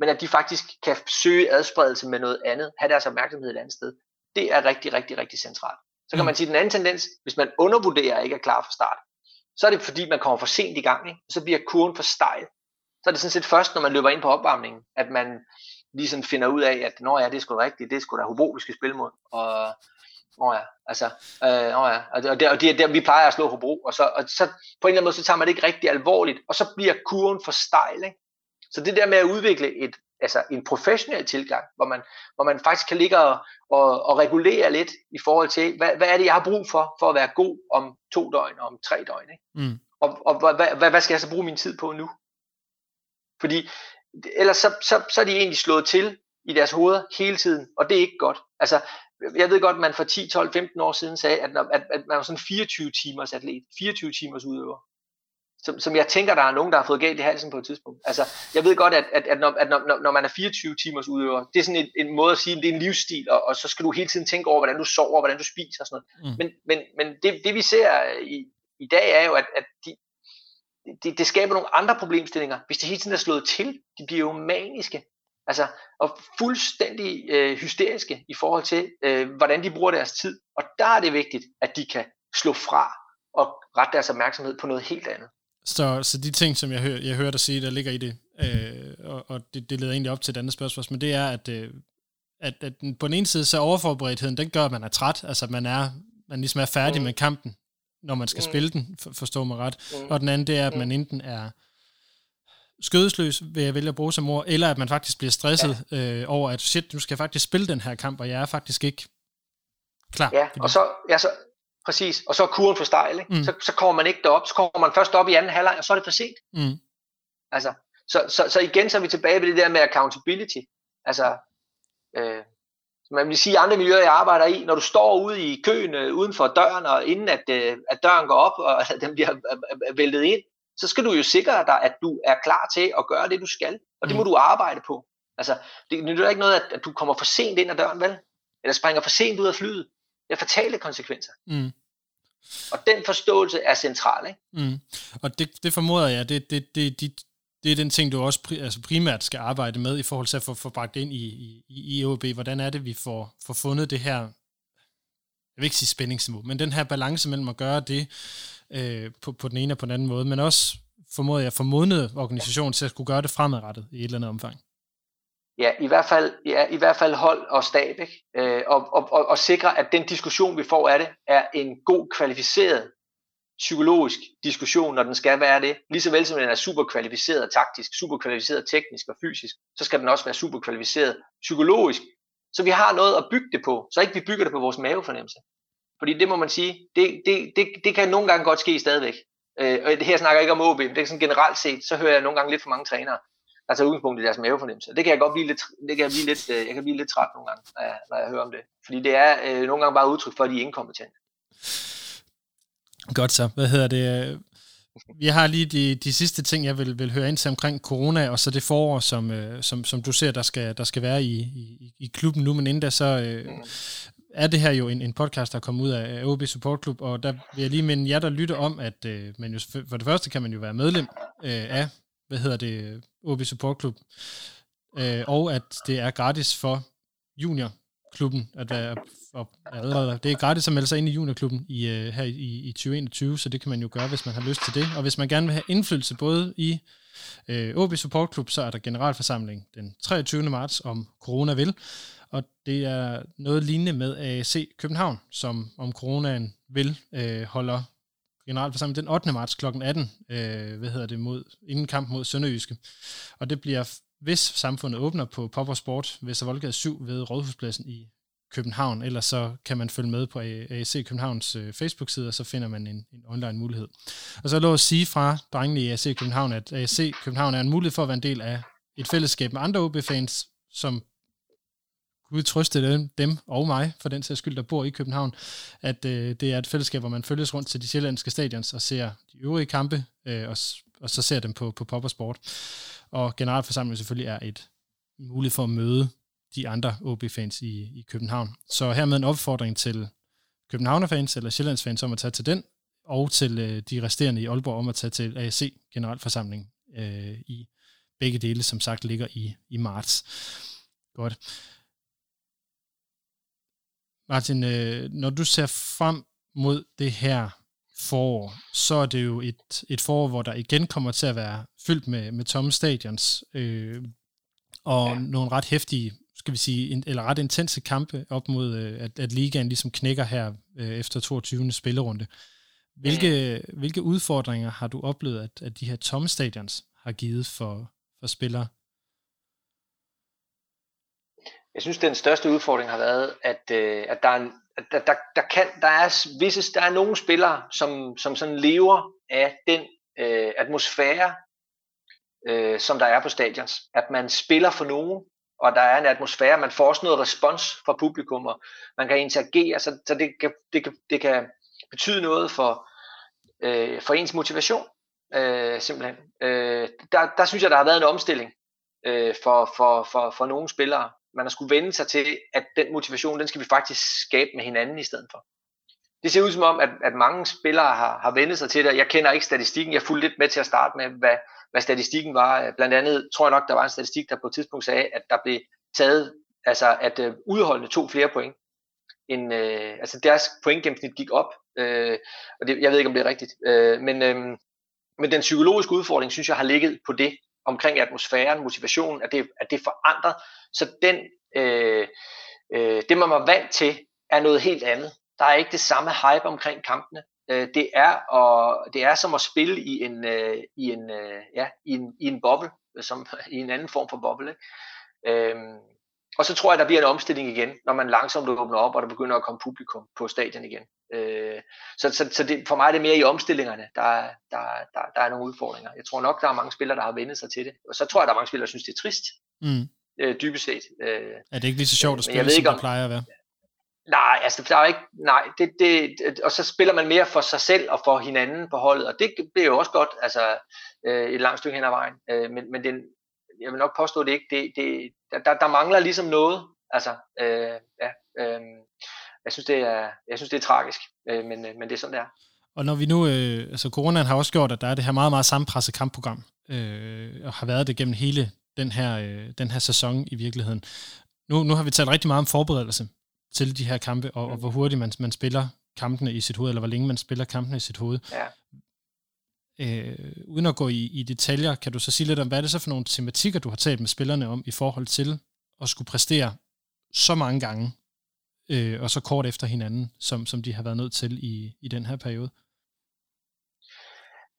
Men at de faktisk kan søge adspredelse med noget andet, have deres opmærksomhed et andet sted, det er rigtig, rigtig, rigtig centralt. Så kan Mm. man sige, at den anden tendens, hvis man undervurderer og ikke er klar fra start, så er det fordi, man kommer for sent i gang, ikke? så bliver kurven for stejl. Så er det sådan set først, når man løber ind på opvarmningen, at man lige finder ud af, at når ja, det er sgu rigtigt, det er sgu da Hobro, vi skal spille mod. Og, Nå ja, altså, øh, nå ja, og det, og det, og det er der, vi plejer at slå Hobro, og så, og så på en eller anden måde, så tager man det ikke rigtig alvorligt, og så bliver kurven for stejl, ikke? Så det der med at udvikle et, altså en professionel tilgang, hvor man, hvor man faktisk kan ligge og, og, og regulere lidt i forhold til, hvad, hvad er det, jeg har brug for, for at være god om to døgn og om tre døgn, ikke? Mm. Og, og hvad, hvad, hvad skal jeg så bruge min tid på nu? Fordi ellers så, så, så er de egentlig slået til i deres hoveder hele tiden, og det er ikke godt. Altså, jeg ved godt, at man for 10, 12, 15 år siden sagde, at, at, at man var sådan 24 timers atlet, 24 timers udøver. Som, som jeg tænker, der er nogen, der har fået galt i halsen på et tidspunkt. Altså, jeg ved godt, at, at, at, når, at når, når man er 24 timers udøver, det er sådan en, en måde at sige, at det er en livsstil, og, og så skal du hele tiden tænke over, hvordan du sover, hvordan du spiser og sådan noget. Mm. Men, men, men det, det vi ser i, i dag er jo, at, at de, det, det skaber nogle andre problemstillinger. Hvis det hele tiden er slået til, de bliver jo maniske. Altså, og fuldstændig øh, hysteriske i forhold til, øh, hvordan de bruger deres tid. Og der er det vigtigt, at de kan slå fra og rette deres opmærksomhed på noget helt andet. Så, så de ting, som jeg, hører, jeg hører dig sige, der ligger i det, øh, og, og det, det leder egentlig op til et andet spørgsmål, men det er, at, øh, at, at på den ene side, så overforberedtheden, den gør, at man er træt, altså man er, man ligesom er færdig mm. med kampen, når man skal mm. spille den, for, forstå mig ret. Mm. Og den anden, det er, at man mm. enten er skødesløs, vil jeg vælge at bruge som ord, eller at man faktisk bliver stresset ja. øh, over, at shit, nu skal jeg faktisk spille den her kamp, og jeg er faktisk ikke klar. Ja, og så, ja, så, præcis, og så er kuren for stejl, ikke? Mm. Så, så kommer man ikke derop, så kommer man først op i anden halvleg, og så er det for sent. Mm. Altså, så, så, så igen så er vi tilbage ved det der med accountability. Altså, øh, man vil sige, andre miljøer, jeg arbejder i, når du står ude i køen øh, uden for døren, og inden at, øh, at døren går op, og at den bliver væltet ind, så skal du jo sikre dig, at du er klar til at gøre det, du skal. Og det må mm. du arbejde på. Altså, det nytter ikke noget, at, at du kommer for sent ind ad døren, vel? Eller springer for sent ud af flyet. Det er fatale konsekvenser. Mm. Og den forståelse er central, ikke? Mm. Og det, det formoder jeg, det, det, det, det, det er den ting, du også pri, altså primært skal arbejde med i forhold til at få, få bragt ind i, i, i EOB. Hvordan er det, vi får, får fundet det her, jeg vil ikke sige spændingsniveau, men den her balance mellem at gøre det, øh, på, på den ene og på den anden måde, men også formoder jeg formodnet organisationen til at skulle gøre det fremadrettet i et eller andet omfang. Ja, i hvert fald, ja, i hvert fald hold og stab, ikke? Øh, og, og, og, og sikre, at den diskussion, vi får af det, er en god, kvalificeret psykologisk diskussion, når den skal være det. Ligeså vel som den er super kvalificeret taktisk, super kvalificeret teknisk og fysisk, så skal den også være super kvalificeret psykologisk, så vi har noget at bygge det på, så ikke vi bygger det på vores mavefornemmelse. Fordi det må man sige, det, det, det, det kan nogle gange godt ske stadigvæk. Øh, og her snakker jeg ikke om OB, men det er sådan generelt set, så hører jeg nogle gange lidt for mange trænere, der tager udgangspunkt i deres mavefornemmelse. Det kan jeg godt blive lidt, det kan jeg blive lidt, øh, jeg kan blive lidt træt nogle gange, når jeg, hører om det. Fordi det er øh, nogle gange bare udtryk for, at de er inkompetente. Godt så. Hvad hedder det? Vi har lige de, de sidste ting, jeg vil, vil høre ind til omkring corona, og så det forår, som, øh, som, som du ser, der skal, der skal være i, i, i klubben nu, men inden da, så øh, mm er det her jo en, en podcast, der er kommet ud af OB Support Club, og der vil jeg lige minde jer, der lytter om, at øh, man jo, for det første kan man jo være medlem øh, af, hvad hedder det, OB Support Club, øh, og at det er gratis for juniorklubben at være og, det er gratis at melde sig ind i juniorklubben i, øh, her i, i 2021, så det kan man jo gøre, hvis man har lyst til det. Og hvis man gerne vil have indflydelse både i øh, OB Support Club, så er der generalforsamling den 23. marts, om corona vil, og det er noget lignende med AC København, som om coronaen vil øh, holder generalforsamling den 8. marts kl. 18, øh, hvad hedder det, mod, inden kamp mod Sønderjyske. Og det bliver, hvis samfundet åbner på Popper Sport Vestervoldgade 7 ved Rådhuspladsen i København. Ellers så kan man følge med på AC Københavns øh, Facebook-side, og så finder man en, en online mulighed. Og så lov at sige fra drengene i AC København, at AC København er en mulighed for at være en del af et fællesskab med andre OB-fans, som Gud trøste dem, dem og mig, for den sags skyld, der bor i København, at øh, det er et fællesskab, hvor man følges rundt til de sjællandske stadions og ser de øvrige kampe, øh, og, og så ser dem på, på Pop og Sport. Og generalforsamlingen selvfølgelig er et mulighed for at møde de andre OB-fans i, i København. Så hermed en opfordring til Københavner-fans eller Sjællands-fans om at tage til den, og til øh, de resterende i Aalborg om at tage til AC generalforsamling øh, i begge dele, som sagt ligger i, i marts. Godt. Martin, øh, når du ser frem mod det her forår, så er det jo et, et forår, hvor der igen kommer til at være fyldt med, med tomme stadions, øh, og ja. nogle ret hæftige, skal vi sige, eller ret intense kampe op mod, øh, at, at ligaen ligesom knækker her øh, efter 22. spillerunde. Hvilke, mm. hvilke udfordringer har du oplevet, at, at de her tomme stadions har givet for, for spillere? Jeg synes, den største udfordring har været, at, øh, at der, er en, at der, der, der, kan, der, er visse, der er nogle spillere, som, som sådan lever af den øh, atmosfære, øh, som der er på stadions. At man spiller for nogen, og der er en atmosfære, man får også noget respons fra publikum, og man kan interagere, så, så det, kan, det, kan, det kan betyde noget for, øh, for ens motivation, øh, simpelthen. Øh, der, der synes jeg, der har været en omstilling øh, for, for, for, for nogle spillere. Man har skulle vende sig til, at den motivation, den skal vi faktisk skabe med hinanden i stedet for. Det ser ud som om, at, at mange spillere har, har vendt sig til det. Jeg kender ikke statistikken. Jeg fulgte lidt med til at starte med, hvad, hvad statistikken var. Blandt andet tror jeg nok, der var en statistik, der på et tidspunkt sagde, at der blev taget, altså at øh, udholdende tog flere point. End, øh, altså deres pointgennemsnit gik op, øh, og det, jeg ved ikke, om det er rigtigt. Øh, men, øh, men den psykologiske udfordring, synes jeg, har ligget på det, omkring atmosfæren, motivationen, at det, at det er forandret. Så den, øh, øh, det, man var vant til, er noget helt andet. Der er ikke det samme hype omkring kampene. Øh, det, er og, det er som at spille i en, øh, i en, øh, ja, i en, i en boble, som, i en anden form for boble. Ikke? Øh, og så tror jeg, der bliver en omstilling igen, når man langsomt åbner op, og der begynder at komme publikum på stadion igen. Øh, så så, så det, for mig er det mere i omstillingerne, der, der, der, der er nogle udfordringer. Jeg tror nok, der er mange spillere, der har vendt sig til det. Og så tror jeg, der er mange spillere, der synes, det er trist. Mm. Øh, dybest set. Øh, er det ikke lige så sjovt at spille, som det plejer at være? Nej, altså der er ikke, nej, det, det, og så spiller man mere for sig selv og for hinanden på holdet, og det bliver jo også godt, altså øh, et langt stykke hen ad vejen, øh, men, men den, jeg vil nok påstå, det ikke, det, det, der, der mangler ligesom noget, altså, øh, ja, øh, jeg synes, det er, jeg synes, det er tragisk, øh, men, øh, men det er sådan, det er. Og når vi nu, øh, altså coronaen har også gjort, at der er det her meget, meget sammenpresset kampprogram, øh, og har været det gennem hele den her, øh, den her sæson i virkeligheden. Nu, nu har vi talt rigtig meget om forberedelse til de her kampe, og, mm. og hvor hurtigt man, man spiller kampene i sit hoved, eller hvor længe man spiller kampene i sit hoved. Ja. Øh, uden at gå i, i detaljer, kan du så sige lidt om, hvad er det så for nogle tematikker, du har talt med spillerne om i forhold til at skulle præstere så mange gange, øh, og så kort efter hinanden, som, som de har været nødt til i, i den her periode?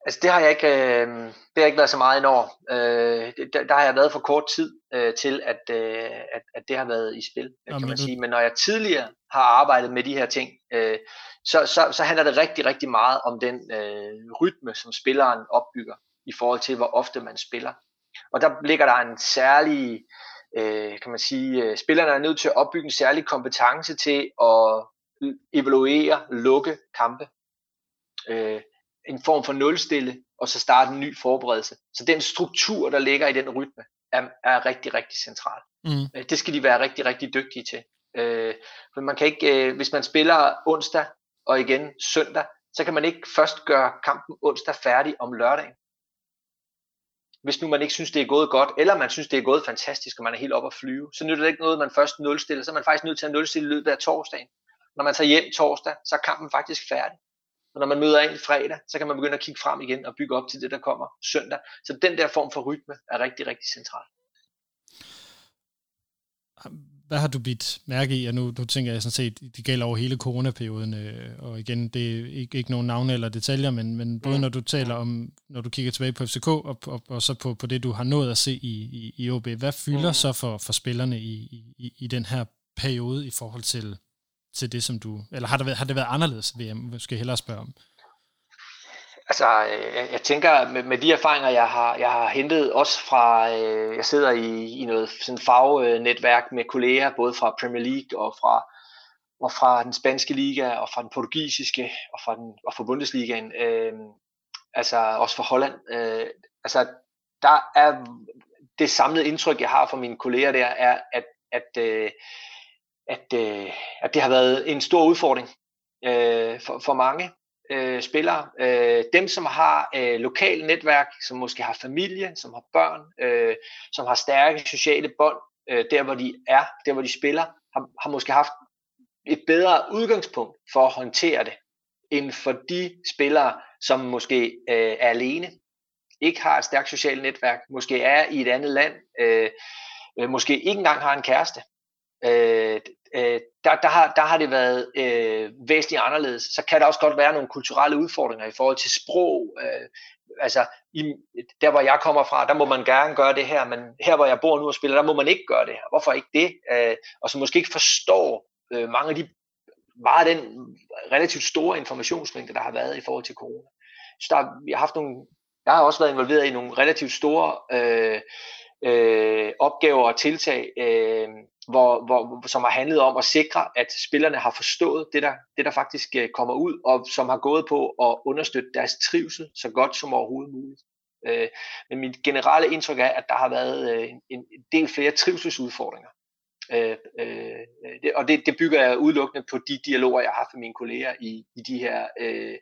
Altså det har jeg ikke, øh, det har ikke været så meget ind over. Øh, der, der har jeg været for kort tid øh, til, at, øh, at, at det har været i spil, kan Jamen, man sige. Men når jeg tidligere har arbejdet med de her ting, øh, så, så, så handler det rigtig, rigtig meget om den øh, rytme, som spilleren opbygger i forhold til, hvor ofte man spiller. Og der ligger der en særlig, øh, kan man sige, øh, spillerne er nødt til at opbygge en særlig kompetence til at evaluere, lukke kampe. Øh, en form for nulstille, og så starte en ny forberedelse. Så den struktur, der ligger i den rytme, er, er rigtig, rigtig central. Mm. Øh, det skal de være rigtig, rigtig dygtige til. Øh, men man kan ikke, øh, hvis man spiller onsdag og igen søndag, så kan man ikke først gøre kampen onsdag færdig om lørdagen. Hvis nu man ikke synes, det er gået godt, eller man synes, det er gået fantastisk, og man er helt op at flyve, så nytter det ikke noget, man først nulstiller. Så er man faktisk nødt til at nulstille i løbet af torsdagen. Når man tager hjem torsdag, så er kampen faktisk færdig. Og når man møder ind fredag, så kan man begynde at kigge frem igen og bygge op til det, der kommer søndag. Så den der form for rytme er rigtig, rigtig central. Hvad har du bidt mærke i? Og nu, nu tænker jeg sådan set, det gælder over hele coronaperioden, øh, og igen, det er ikke, ikke nogen navne eller detaljer, men, men både mm. når du taler om, når du kigger tilbage på FCK, og, og, og så på, på det, du har nået at se i, i, i OB, hvad fylder mm. så for, for spillerne i, i, i den her periode i forhold til til det, som du... Eller har det været, har det været anderledes, jeg skal hellere spørge om? Altså, øh, jeg, jeg tænker, med, med de erfaringer, jeg har, jeg har hentet, også fra, øh, jeg sidder i, i noget sådan fagnetværk med kolleger, både fra Premier League og fra, og fra den spanske liga, og fra den portugisiske, og fra, den, og fra Bundesligaen, øh, altså også fra Holland. Øh, altså, der er det samlede indtryk, jeg har fra mine kolleger der, er, at, at øh, at, øh, at det har været en stor udfordring øh, for, for mange øh, spillere. Øh, dem, som har øh, lokale netværk, som måske har familie, som har børn, øh, som har stærke sociale bånd, øh, der hvor de er, der hvor de spiller, har, har måske haft et bedre udgangspunkt for at håndtere det. end for de spillere, som måske øh, er alene, ikke har et stærkt socialt netværk, måske er i et andet land, øh, øh, måske ikke engang har en kæreste. Øh, øh, der, der, har, der har det været øh, væsentligt anderledes. Så kan der også godt være nogle kulturelle udfordringer i forhold til sprog. Øh, altså, i, der hvor jeg kommer fra, der må man gerne gøre det her, men her hvor jeg bor nu og spiller, der må man ikke gøre det her. Hvorfor ikke det? Øh, og så måske ikke forstår øh, mange af de meget af den relativt store informationsmængde, der har været i forhold til corona. Så der, jeg, har haft nogle, jeg har også været involveret i nogle relativt store øh, øh, opgaver og tiltag, øh, hvor, hvor, som har handlet om at sikre, at spillerne har forstået det, der, det, der faktisk øh, kommer ud, og som har gået på at understøtte deres trivsel så godt som overhovedet muligt. Øh, men mit generelle indtryk er, at der har været øh, en, en del flere trivselsudfordringer. Øh, øh, det, og det, det bygger jeg udelukkende på de dialoger, jeg har haft med mine kolleger i, i de her øh,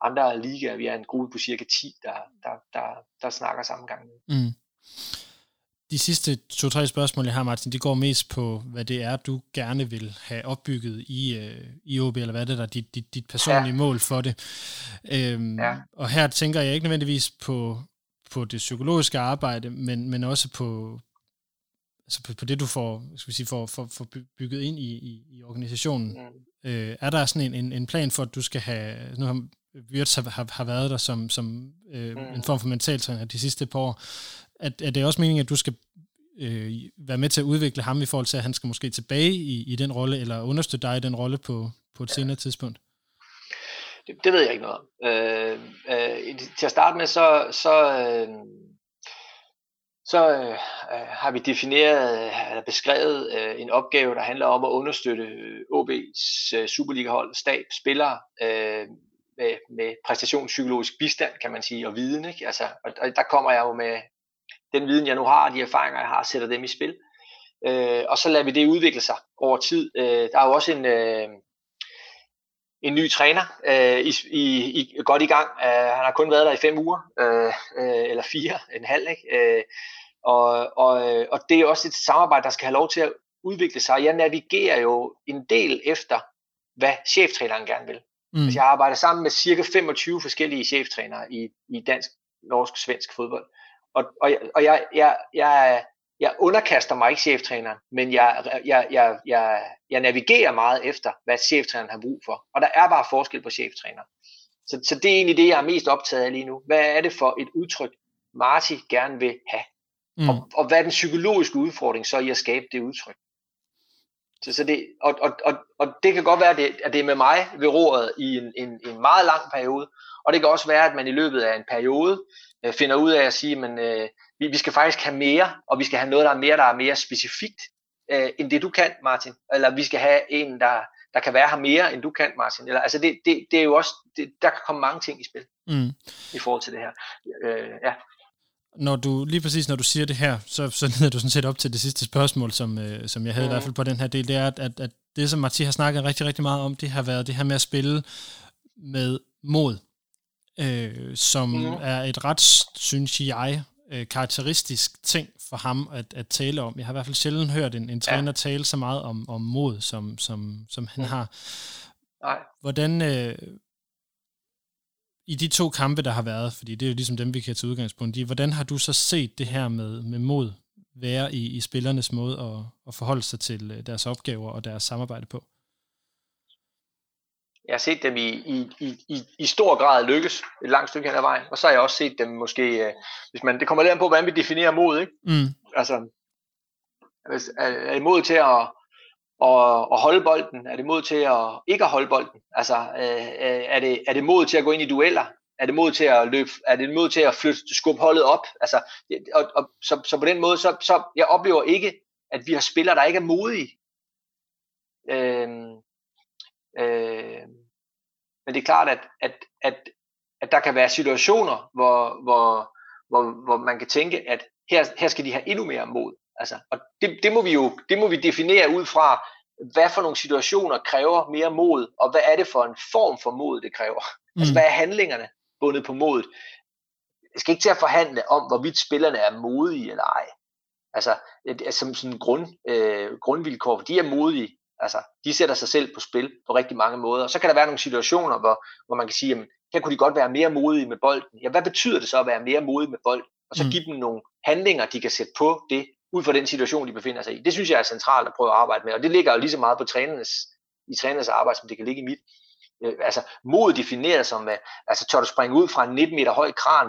andre ligaer. Vi er en gruppe på cirka 10, der, der, der, der snakker sammen gang. Mm. De sidste to-tre spørgsmål, jeg har, Martin, de går mest på, hvad det er, du gerne vil have opbygget i, øh, i OB, eller hvad det er, dit, dit, dit personlige ja. mål for det. Øhm, ja. Og her tænker jeg ikke nødvendigvis på, på det psykologiske arbejde, men, men også på, altså på, på det, du får, skal vi sige, får, får, får bygget ind i, i, i organisationen. Mm. Øh, er der sådan en, en, en plan for, at du skal have, nu har Wirtz har, har, har været der som, som øh, mm. en form for mentaltræner de sidste par år. Er, er det også meningen, at du skal øh, være med til at udvikle ham i forhold til, at han skal måske tilbage i, i den rolle, eller understøtte dig i den rolle på, på et ja. senere tidspunkt? Det, det ved jeg ikke noget om. Øh, øh, til at starte med, så, så, øh, så øh, har vi defineret, eller beskrevet øh, en opgave, der handler om at understøtte OB's øh, Superliga-hold, stab, spillere, øh, med, med præstationspsykologisk bistand, kan man sige, og viden. Ikke? Altså, og, og der kommer jeg jo med den viden, jeg nu har, og de erfaringer, jeg har, sætter dem i spil. Øh, og så lader vi det udvikle sig over tid. Øh, der er jo også en, øh, en ny træner øh, i, i, i, godt i gang. Øh, han har kun været der i fem uger, øh, øh, eller fire, en halv. Ikke? Øh, og, og, øh, og det er også et samarbejde, der skal have lov til at udvikle sig. Jeg navigerer jo en del efter, hvad cheftræneren gerne vil. Mm. Altså, jeg arbejder sammen med cirka 25 forskellige cheftrænere i, i dansk, norsk, svensk fodbold. Og, og, og jeg, jeg, jeg, jeg underkaster mig ikke cheftræneren, men jeg, jeg, jeg, jeg, jeg navigerer meget efter, hvad cheftræneren har brug for. Og der er bare forskel på cheftræner. Så, så det er egentlig det, jeg er mest optaget af lige nu. Hvad er det for et udtryk, Marti gerne vil have? Mm. Og, og hvad er den psykologiske udfordring så i at skabe det udtryk? Så, så det, og, og, og, og det kan godt være, at det, at det er med mig ved roret i en, en, en meget lang periode, og det kan også være, at man i løbet af en periode øh, finder ud af at sige, men øh, vi, vi skal faktisk have mere, og vi skal have noget, der er mere, der er mere specifikt, øh, end det du kan, Martin. Eller vi skal have en, der, der kan være her mere, end du kan, Martin. Eller, altså det, det, det er jo også, det, der kan komme mange ting i spil mm. i forhold til det her. Øh, ja når du, lige præcis når du siger det her, så, så leder du sådan set op til det sidste spørgsmål, som, øh, som jeg havde mm. i hvert fald på den her del, det er, at, at, at det, som Martin har snakket rigtig, rigtig meget om, det har været det her med at spille med mod, øh, som mm. er et ret, synes jeg, øh, karakteristisk ting for ham at, at tale om. Jeg har i hvert fald sjældent hørt en, en træner ja. tale så meget om, om mod, som, som, som han mm. har. Nej. Hvordan, øh, i de to kampe, der har været, fordi det er jo ligesom dem, vi kan tage udgangspunkt i, hvordan har du så set det her med, med mod være i, i spillernes måde at, at forholde sig til øh, deres opgaver og deres samarbejde på? Jeg har set dem i, i, i, i stor grad lykkes et langt stykke hen ad vejen, og så har jeg også set dem måske, øh, hvis man, det kommer lidt an på, hvordan vi definerer mod, ikke? Mm. Altså, er, er det mod til at, og, og holde bolden? Er det mod til at ikke at holde bolden? Altså, øh, øh, er, det, er det mod til at gå ind i dueller? Er det mod til at løbe? Er det mod til at flytte, skubbe holdet op? Altså, og, og, så, så på den måde, så, så jeg oplever ikke, at vi har spillere, der ikke er modige. Øh, øh, men det er klart, at, at, at, at der kan være situationer, hvor, hvor, hvor, hvor man kan tænke, at her, her skal de have endnu mere mod. Altså, og det, det, må vi jo det må vi definere ud fra, hvad for nogle situationer kræver mere mod, og hvad er det for en form for mod, det kræver. Altså, mm. Altså, hvad er handlingerne bundet på modet? Jeg skal ikke til at forhandle om, hvorvidt spillerne er modige eller ej. Altså, som sådan grund, øh, grundvilkår, for de er modige, Altså, de sætter sig selv på spil på rigtig mange måder. Så kan der være nogle situationer, hvor, hvor man kan sige, jamen, her kunne de godt være mere modige med bolden. Ja, hvad betyder det så at være mere modige med bolden? Og så mm. give dem nogle handlinger, de kan sætte på det, ud fra den situation, de befinder sig i. Det synes jeg er centralt at prøve at arbejde med, og det ligger jo lige så meget på trænernes, i trænernes arbejde, som det kan ligge i mit. Øh, altså mod defineret som, øh, altså tør du springe ud fra en 19 meter høj kran,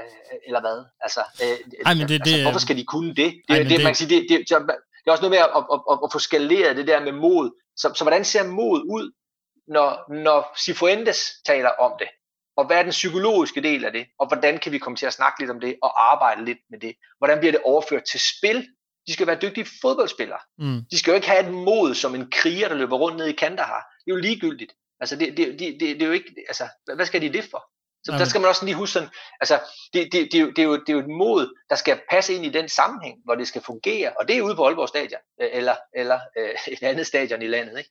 øh, eller hvad? Altså, øh, Ej, men det, altså, det, hvorfor skal de kunne det? Det, Ej, det, det, man kan sige, det, det, det, det er også noget med at, at, at, at få skaleret det der med mod. Så, så hvordan ser mod ud, når, når Cifuentes taler om det? Og hvad er den psykologiske del af det? Og hvordan kan vi komme til at snakke lidt om det og arbejde lidt med det? Hvordan bliver det overført til spil? De skal være dygtige fodboldspillere. mm, De skal jo ikke have et mod som en kriger, der løber rundt ned i Kandahar. Det er jo ligegyldigt. Altså, det, det, det, det, det er jo ikke, altså, hvad skal de det for? Så Jamen. der skal man også lige huske sådan, altså, det, det, det, er jo, det, er jo, det er jo et mod, der skal passe ind i den sammenhæng, hvor det skal fungere, og det er ude på Aalborg Stadion, øh, eller, eller øh, et andet stadion i landet, ikke?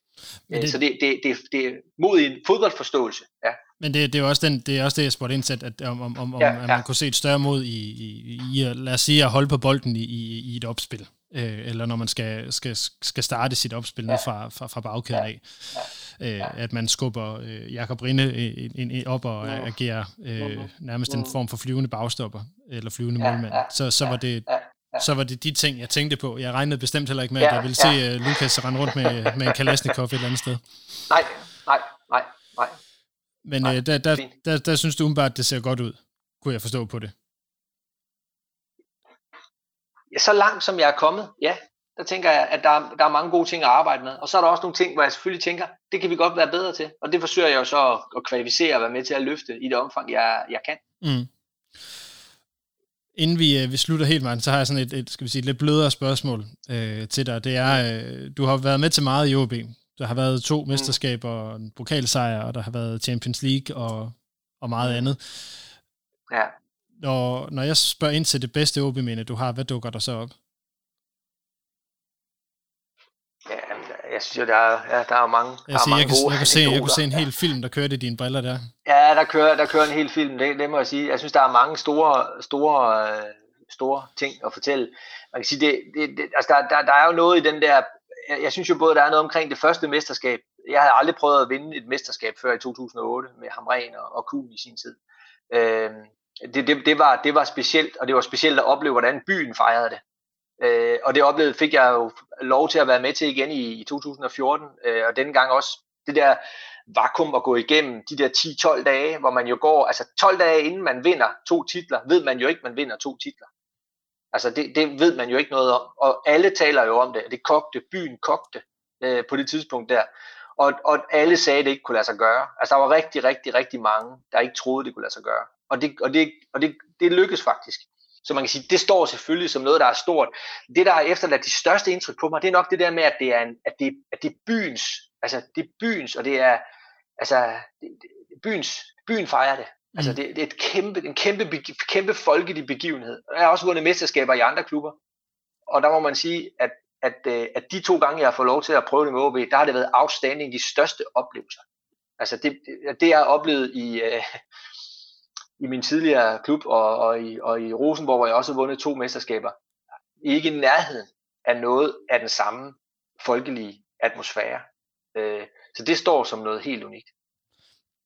Men Øh, det- Så det, det, det, det er mod i en fodboldforståelse, ja. Men det, det, er jo også den, det er også det, jeg spurgte ind til, at, om, om, om, Ja, ja, at ja. man kunne se et større mod i, i, i at, lad os sige, at holde på bolden i, i, i et opspil. Øh, eller når man skal, skal, skal starte sit opspil ja. ned fra, fra, fra bagkæden Ja. af. Øh, at man skubber øh, Jakob Rinde ind, ind, op og Mhm. agerer øh, nærmest en Mhm. form for flyvende bagstopper, eller flyvende Ja, målmand. ja, Så, så, var det, ja, ja. så var det de ting, jeg tænkte på. Jeg regnede bestemt heller ikke med, at Ja, jeg ville ja. se uh, Lukas rende rundt med, med en Kalashnikov et eller andet sted. Nej. Men Nej, øh, der, der, fint. der, der synes du umiddelbart, at det ser godt ud, kunne jeg forstå på det. Ja, så langt som jeg er kommet, ja, der tænker jeg, at der er, der er mange gode ting at arbejde med. Og så er der også nogle ting, hvor jeg selvfølgelig tænker, det kan vi godt være bedre til. Og det forsøger jeg jo så at, at kvalificere og være med til at løfte i det omfang, jeg, jeg kan. Mm. Inden vi, øh, vi slutter helt, Martin, så har jeg sådan et, et skal vi sige, lidt blødere spørgsmål øh, til dig. Det er, øh, du har været med til meget i OB. Der har været to mesterskaber, en pokalsejr, og der har været Champions League og, og meget andet. Ja. Når, når jeg spørger ind til det bedste OB-minde, du har, hvad dukker der så op? ja jeg synes jo, der er, ja, der er mange, der Jeg, er siger, mange jeg, kan, gode jeg, kunne se, jeg kunne se en hel film, der kørte i dine briller der. Ja, der kører, der kører en hel film, det, det må jeg sige. Jeg synes, der er mange store, store, øh, store ting at fortælle. Man kan sige, det, det, det, altså der, der, der er jo noget i den der, jeg, jeg synes jo både, der er noget omkring det første mesterskab. Jeg havde aldrig prøvet at vinde et mesterskab før i 2008 med Hamren og, og Kuhn i sin tid. Øh, det, det, det, var, det var specielt, og det var specielt at opleve, hvordan byen fejrede det. Øh, og det oplevede fik jeg jo lov til at være med til igen i, i 2014, øh, og denne gang også det der vakuum at gå igennem de der 10-12 dage, hvor man jo går, altså 12 dage inden man vinder to titler, ved man jo ikke, man vinder to titler. Altså det, det ved man jo ikke noget om, og alle taler jo om det, det kogte, byen kogte øh, på det tidspunkt der, og, og alle sagde, at det ikke kunne lade sig gøre. Altså der var rigtig, rigtig, rigtig mange, der ikke troede, det kunne lade sig gøre. Og det, og det, og det, det lykkedes faktisk. Så man kan sige, det står selvfølgelig som noget, der er stort. Det, der har efterladt de største indtryk på mig, det er nok det der med, at det er, en, at det, at det er byens, altså det er byens, og det er, altså, det, det, byens, byen fejrer det. Altså, Mm. det, det er et kæmpe, en kæmpe, kæmpe folkelig begivenhed. Jeg har også vundet mesterskaber i andre klubber. Og der må man sige, at, at, øh, at de to gange, jeg har fået lov til at prøve det med OB, der har det været outstanding de største oplevelser. Altså, det, det, det jeg har oplevet i, øh, i min tidligere klub og, og, i, og i Rosenborg, hvor jeg også har vundet to mesterskaber, ikke i nærheden af noget af den samme folkelige atmosfære. Øh, så det står som noget helt unikt.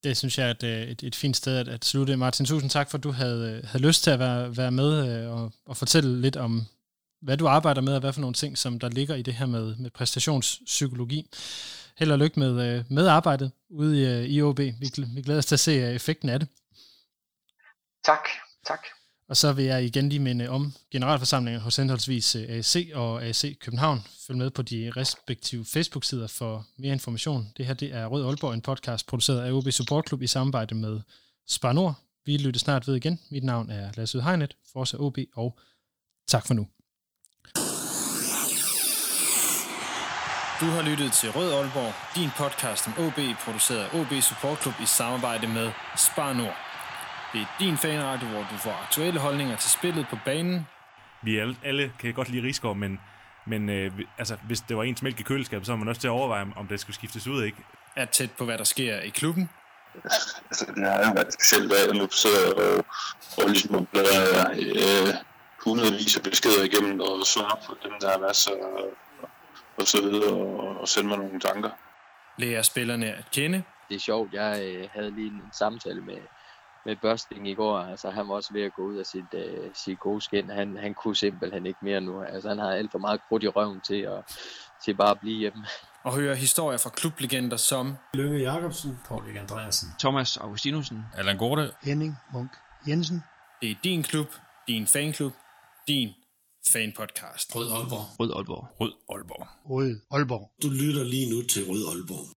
Det synes jeg er et, øh, et, et fint sted at, at slutte. Martin, tusind tak for, at du havde, øh, havde lyst til at være, være med øh, og, og fortælle lidt om, hvad du arbejder med, og hvad for nogle ting, som der ligger i det her med, med præstationspsykologi. Held og lykke med, med arbejdet ude i, IOB. Vi, vi glæder os til at se effekten af det. Tak, tak. Og så vil jeg igen lige minde om generalforsamlinger hos henholdsvis øh, AC og AC København. Følg med på de respektive Facebook-sider for mere information. Det her det er Rød Aalborg, en podcast produceret af OB Support Club i samarbejde med Spar Nord. Vi lytter snart ved igen. Mit navn er Lasse Udhegnet, Forza OB, og tak for nu. Du har lyttet til Rød Aalborg, din podcast om OB, produceret af OB Support Club i samarbejde med Spar Nord. Det er din fanradio, hvor du får aktuelle holdninger til spillet på banen. Vi alle, alle kan godt lide Rigsgaard, men, men øh, altså, hvis det var ens mælk i køleskabet, så var man også til at overveje, om- om det skulle skiftes ud, ikke? Er tæt på, hvad der sker i klubben. altså, det har jo været specielt, at jeg nu sidder og, og ligesom bladrer øh, hundredvis af beskeder igennem og svarer på dem, der har været så og så videre, og, og sende mig nogle tanker. Lærer spillerne at kende. Det er sjovt, jeg øh, havde lige en samtale med, med Børsting i går. Altså, han var også ved at gå ud af sit, øh, sit gode skin. Han, han kunne simpelthen ikke mere nu. Altså, han har alt for meget krudt i røven til at, til bare at blive hjemme. Og høre historier fra klublegender som Lønge Jacobsen, Paul Andreasen. Thomas Augustinusen. Allan Gorte. Henning Munk Jensen. Det er din klub, din fanklub, din fanpodcast. Rød Aalborg. Rød Aalborg. Rød Aalborg. Rød Aalborg. Du lytter lige nu til Rød Aalborg.